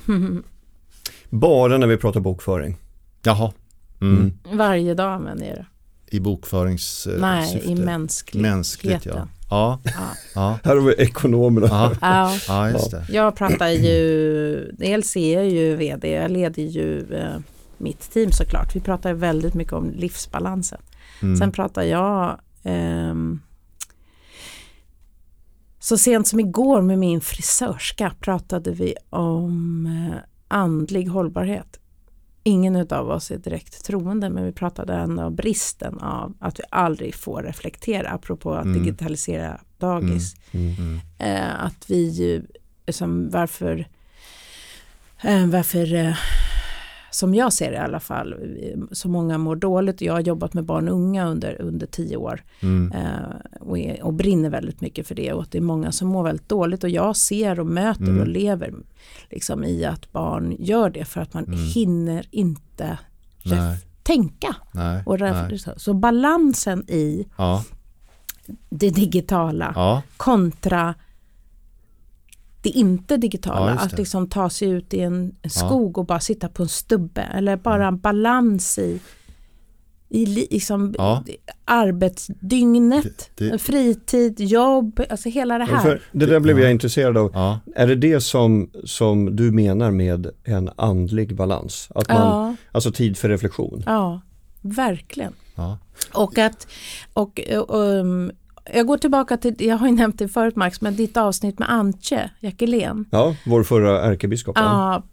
S2: Bara när vi pratar bokföring.
S4: Jaha. Mm.
S2: Mm.
S3: Varje dag använder jag det.
S4: I bokföringssyfte.
S3: Nej, i mänskligt.
S4: Mänskligt ja. Ja,
S3: Ja.
S4: ja,
S2: Här har vi ekonomerna.
S4: ja,
S3: Ja.
S4: ja just det.
S3: Jag pratar ju, dels är jag ju vd, jag leder ju eh, mitt team såklart. Vi pratar väldigt mycket om livsbalansen.
S4: Mm.
S3: Sen pratar jag ehm, så sent som igår med min frisörska pratade vi om eh, andlig hållbarhet. Ingen av oss är direkt troende men vi pratade ändå om bristen av att vi aldrig får reflektera apropå att
S4: Mm.
S3: digitalisera dagis.
S2: Mm.
S4: Mm.
S3: Eh, att vi ju, som varför, eh, varför eh, som jag ser det i alla fall, så många mår dåligt. Jag har jobbat med barn och unga under, under tio år
S4: Mm.
S3: eh, och, är, och brinner väldigt mycket för det och att det är många som mår väldigt dåligt och jag ser och möter
S4: Mm.
S3: och lever liksom i att barn gör det för att man
S4: Mm.
S3: hinner inte
S4: Nej,
S3: tänka.
S4: nej,
S3: Och
S4: nej.
S3: så, så balansen i
S4: Ja,
S3: det digitala
S4: ja,
S3: kontra det inte digitala.
S4: Ja, just
S3: att
S4: det.
S3: liksom ta sig ut i en skog och bara sitta på en stubbe. Eller bara en balans i, i li- liksom
S4: Ja.
S3: arbetsdygnet,
S4: Det- det-
S3: fritid, jobb, alltså hela det
S2: Ja,
S3: här.
S2: det där blev
S4: Ja.
S2: jag intresserad av.
S4: ja.
S2: Är det det som, som du menar med en andlig balans? Att man,
S3: Ja,
S2: Alltså tid för reflektion?
S3: ja, verkligen.
S4: ja.
S3: Och att, och, um, jag går tillbaka till, jag har ju nämnt det förut Max, men ditt avsnitt med Antje Jackelén.
S2: Ja, vår förra ärkebiskop. ja.
S3: Ja,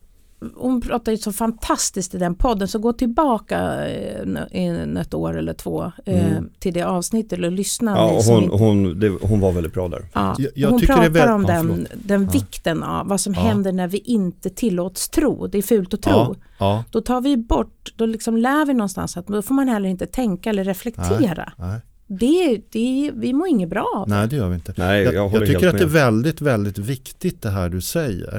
S3: hon pratar ju så fantastiskt i den podden så gå tillbaka eh, in ett år eller två eh,
S2: Mm.
S3: till det avsnittet och lyssna.
S2: Ja, och hon,
S3: inte-
S2: hon, det, hon var väldigt bra där.
S3: ja.
S4: Jag- jag
S3: hon pratar
S4: väl-
S3: om
S4: ja,
S3: den,
S4: förlåt.
S3: den
S4: Ja.
S3: vikten av vad som
S4: Ja.
S3: händer när vi inte tillåts tro. Det är fult att tro.
S4: Ja, ja,
S3: Då tar vi bort, då liksom lär vi någonstans att då får man heller inte tänka eller reflektera.
S4: nej.
S3: Det, det, vi mår inget bra av
S4: Nej, det gör vi inte.
S2: Nej, jag,
S4: jag, jag tycker att det är
S2: med.
S4: väldigt, väldigt viktigt det här du säger.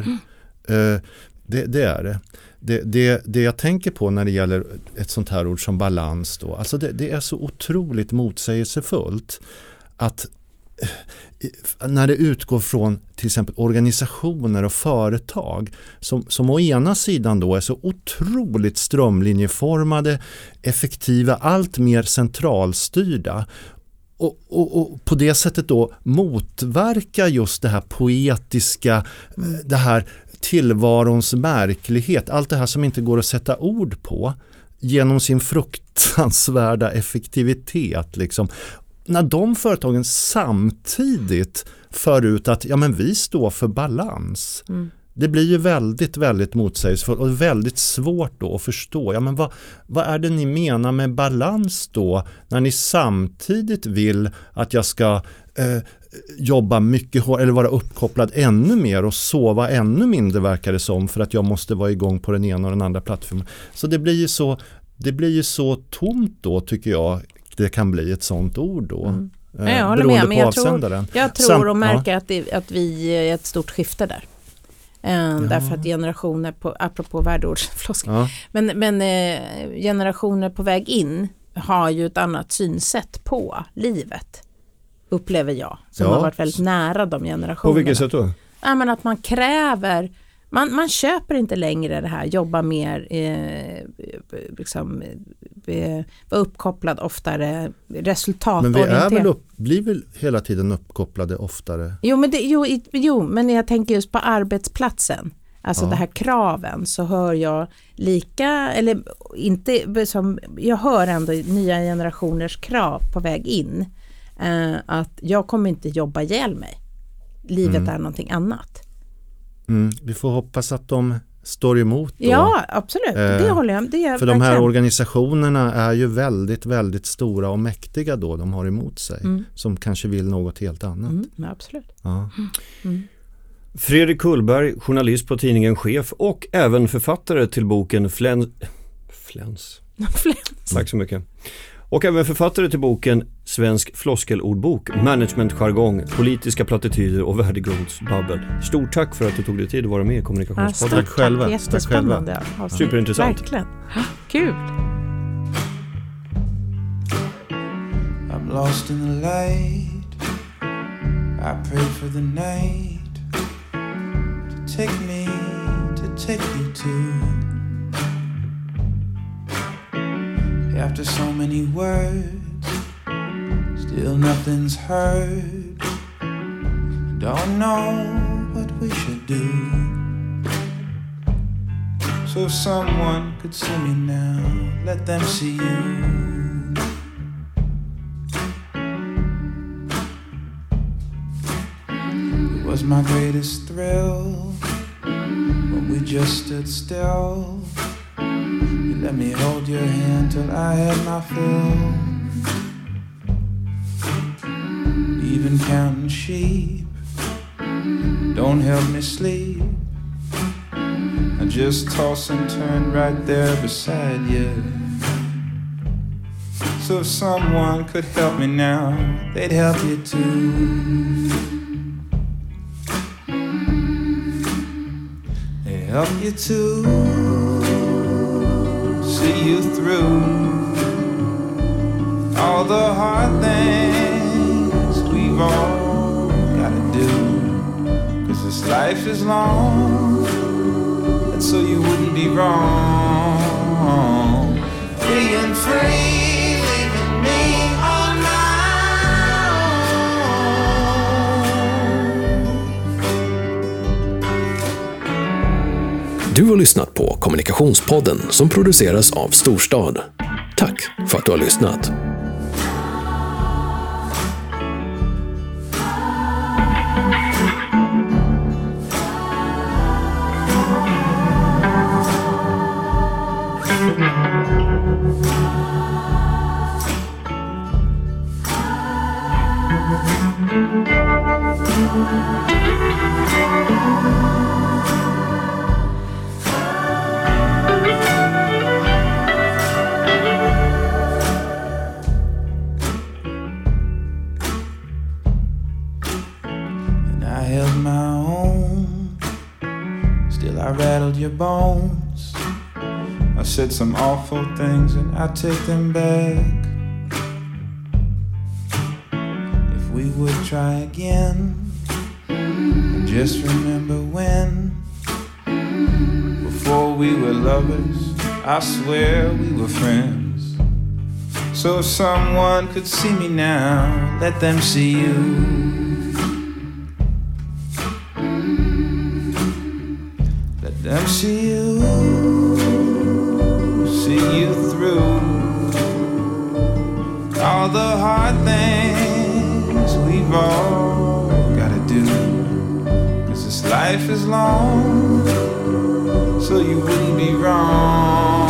S4: Eh, det, det är det. Det, det. det jag tänker på när det gäller ett sånt här ord som balans då, alltså det, det är så otroligt motsägelsefullt att Eh, när det utgår från till exempel organisationer och företag som, som å ena sidan då är så otroligt strömlinjeformade, effektiva, allt mer centralstyrda och, och, och på det sättet då motverka just det här poetiska, eh, det här tillvarons märklighet, allt det här som inte går att sätta ord på genom sin fruktansvärda effektivitet. Liksom. När de företagen samtidigt för ut att ja, men vi står för balans.
S3: Mm.
S4: Det blir ju väldigt, väldigt motsägelsefullt och väldigt svårt då att förstå. Ja, men vad, vad är det ni menar med balans då när ni samtidigt vill att jag ska eh, jobba mycket hårdare eller vara uppkopplad ännu mer och sova ännu mindre verkar det som för att jag måste vara igång på den ena och den andra plattformen. Så det blir ju så, det blir ju så tomt då tycker jag det kan bli ett sånt ord då.
S3: Mm.
S4: Eh,
S3: jag håller med, men
S4: på
S3: jag tror-
S4: avsändaren.
S3: Jag tror
S4: Sam-
S3: och märker att, det, att vi är ett stort skifte där. Eh, Därför att generationer, på, apropå värdeordsfloskel,
S4: Ja.
S3: men, men eh, generationer på väg in har ju ett annat synsätt på livet. Upplever jag, som
S4: Ja.
S3: har varit väldigt nära de
S2: På
S3: generationerna.
S2: vilket sätt då?
S3: Ja, men att man kräver, man, man köper inte längre det här, jobba mer, eh, liksom, eh, vara uppkopplad oftare,
S4: Men
S3: resultatorienterad.
S4: vi är väl upp, blir väl hela tiden uppkopplade oftare?
S3: Jo men, det, jo, jo, men jag tänker just på arbetsplatsen. Alltså
S4: Ja.
S3: det här kraven så hör jag lika, eller inte som, jag hör ändå nya generationers krav på väg in. Eh, att jag kommer inte jobba ihjäl mig. Livet
S4: Mm.
S3: är någonting annat.
S4: Mm, vi får hoppas att de står emot då.
S3: Ja, absolut. det
S4: Eh,
S3: håller jag det är
S4: För de här
S3: verkligen.
S4: organisationerna är ju väldigt, väldigt stora och mäktiga då de har emot sig.
S3: Mm.
S4: Som kanske vill något helt annat.
S3: Mm, ja, absolut.
S4: Ja.
S2: Fredrik Kullberg, journalist på tidningen Chef och även författare till boken Fläns... Fläns? Tack så mycket. Och även författare till boken Svensk floskelordbok, managementjargong, politiska plattityder och värdegrundsbabbel. Stort tack för att du tog dig tid att vara med i
S3: Ja,
S2: Kommunikationspodden.
S3: stort
S4: Tack själva. Tack
S3: Jättespännande avsnitt.
S2: Superintressant.
S3: Verkligen. Kul.
S5: I'm lost in the light. I pray for the night to take me, to take you to. After so many words, still nothing's heard. Don't know what we should do. So if someone could see me now, let them see you. It was my greatest thrill when we just stood still. Let me hold your hand till I had my fill. Even counting sheep don't help me sleep. I just toss and turn right there beside you. So if someone could help me now, they'd help you too. They help you to see you through all the hard things we've all gotta do. Cause this life is long, and so you wouldn't be wrong. Being free, leaving me
S1: Du har lyssnat på Kommunikationspodden som produceras av Storstad. Tack för att du har lyssnat.
S5: Awful things and I take them back. If we would try again, just remember when. Before we were lovers, I swear we were friends. So if someone could see me now, let them see you. Let them see the hard things we've all gotta do. Cause this life is long, so you wouldn't be wrong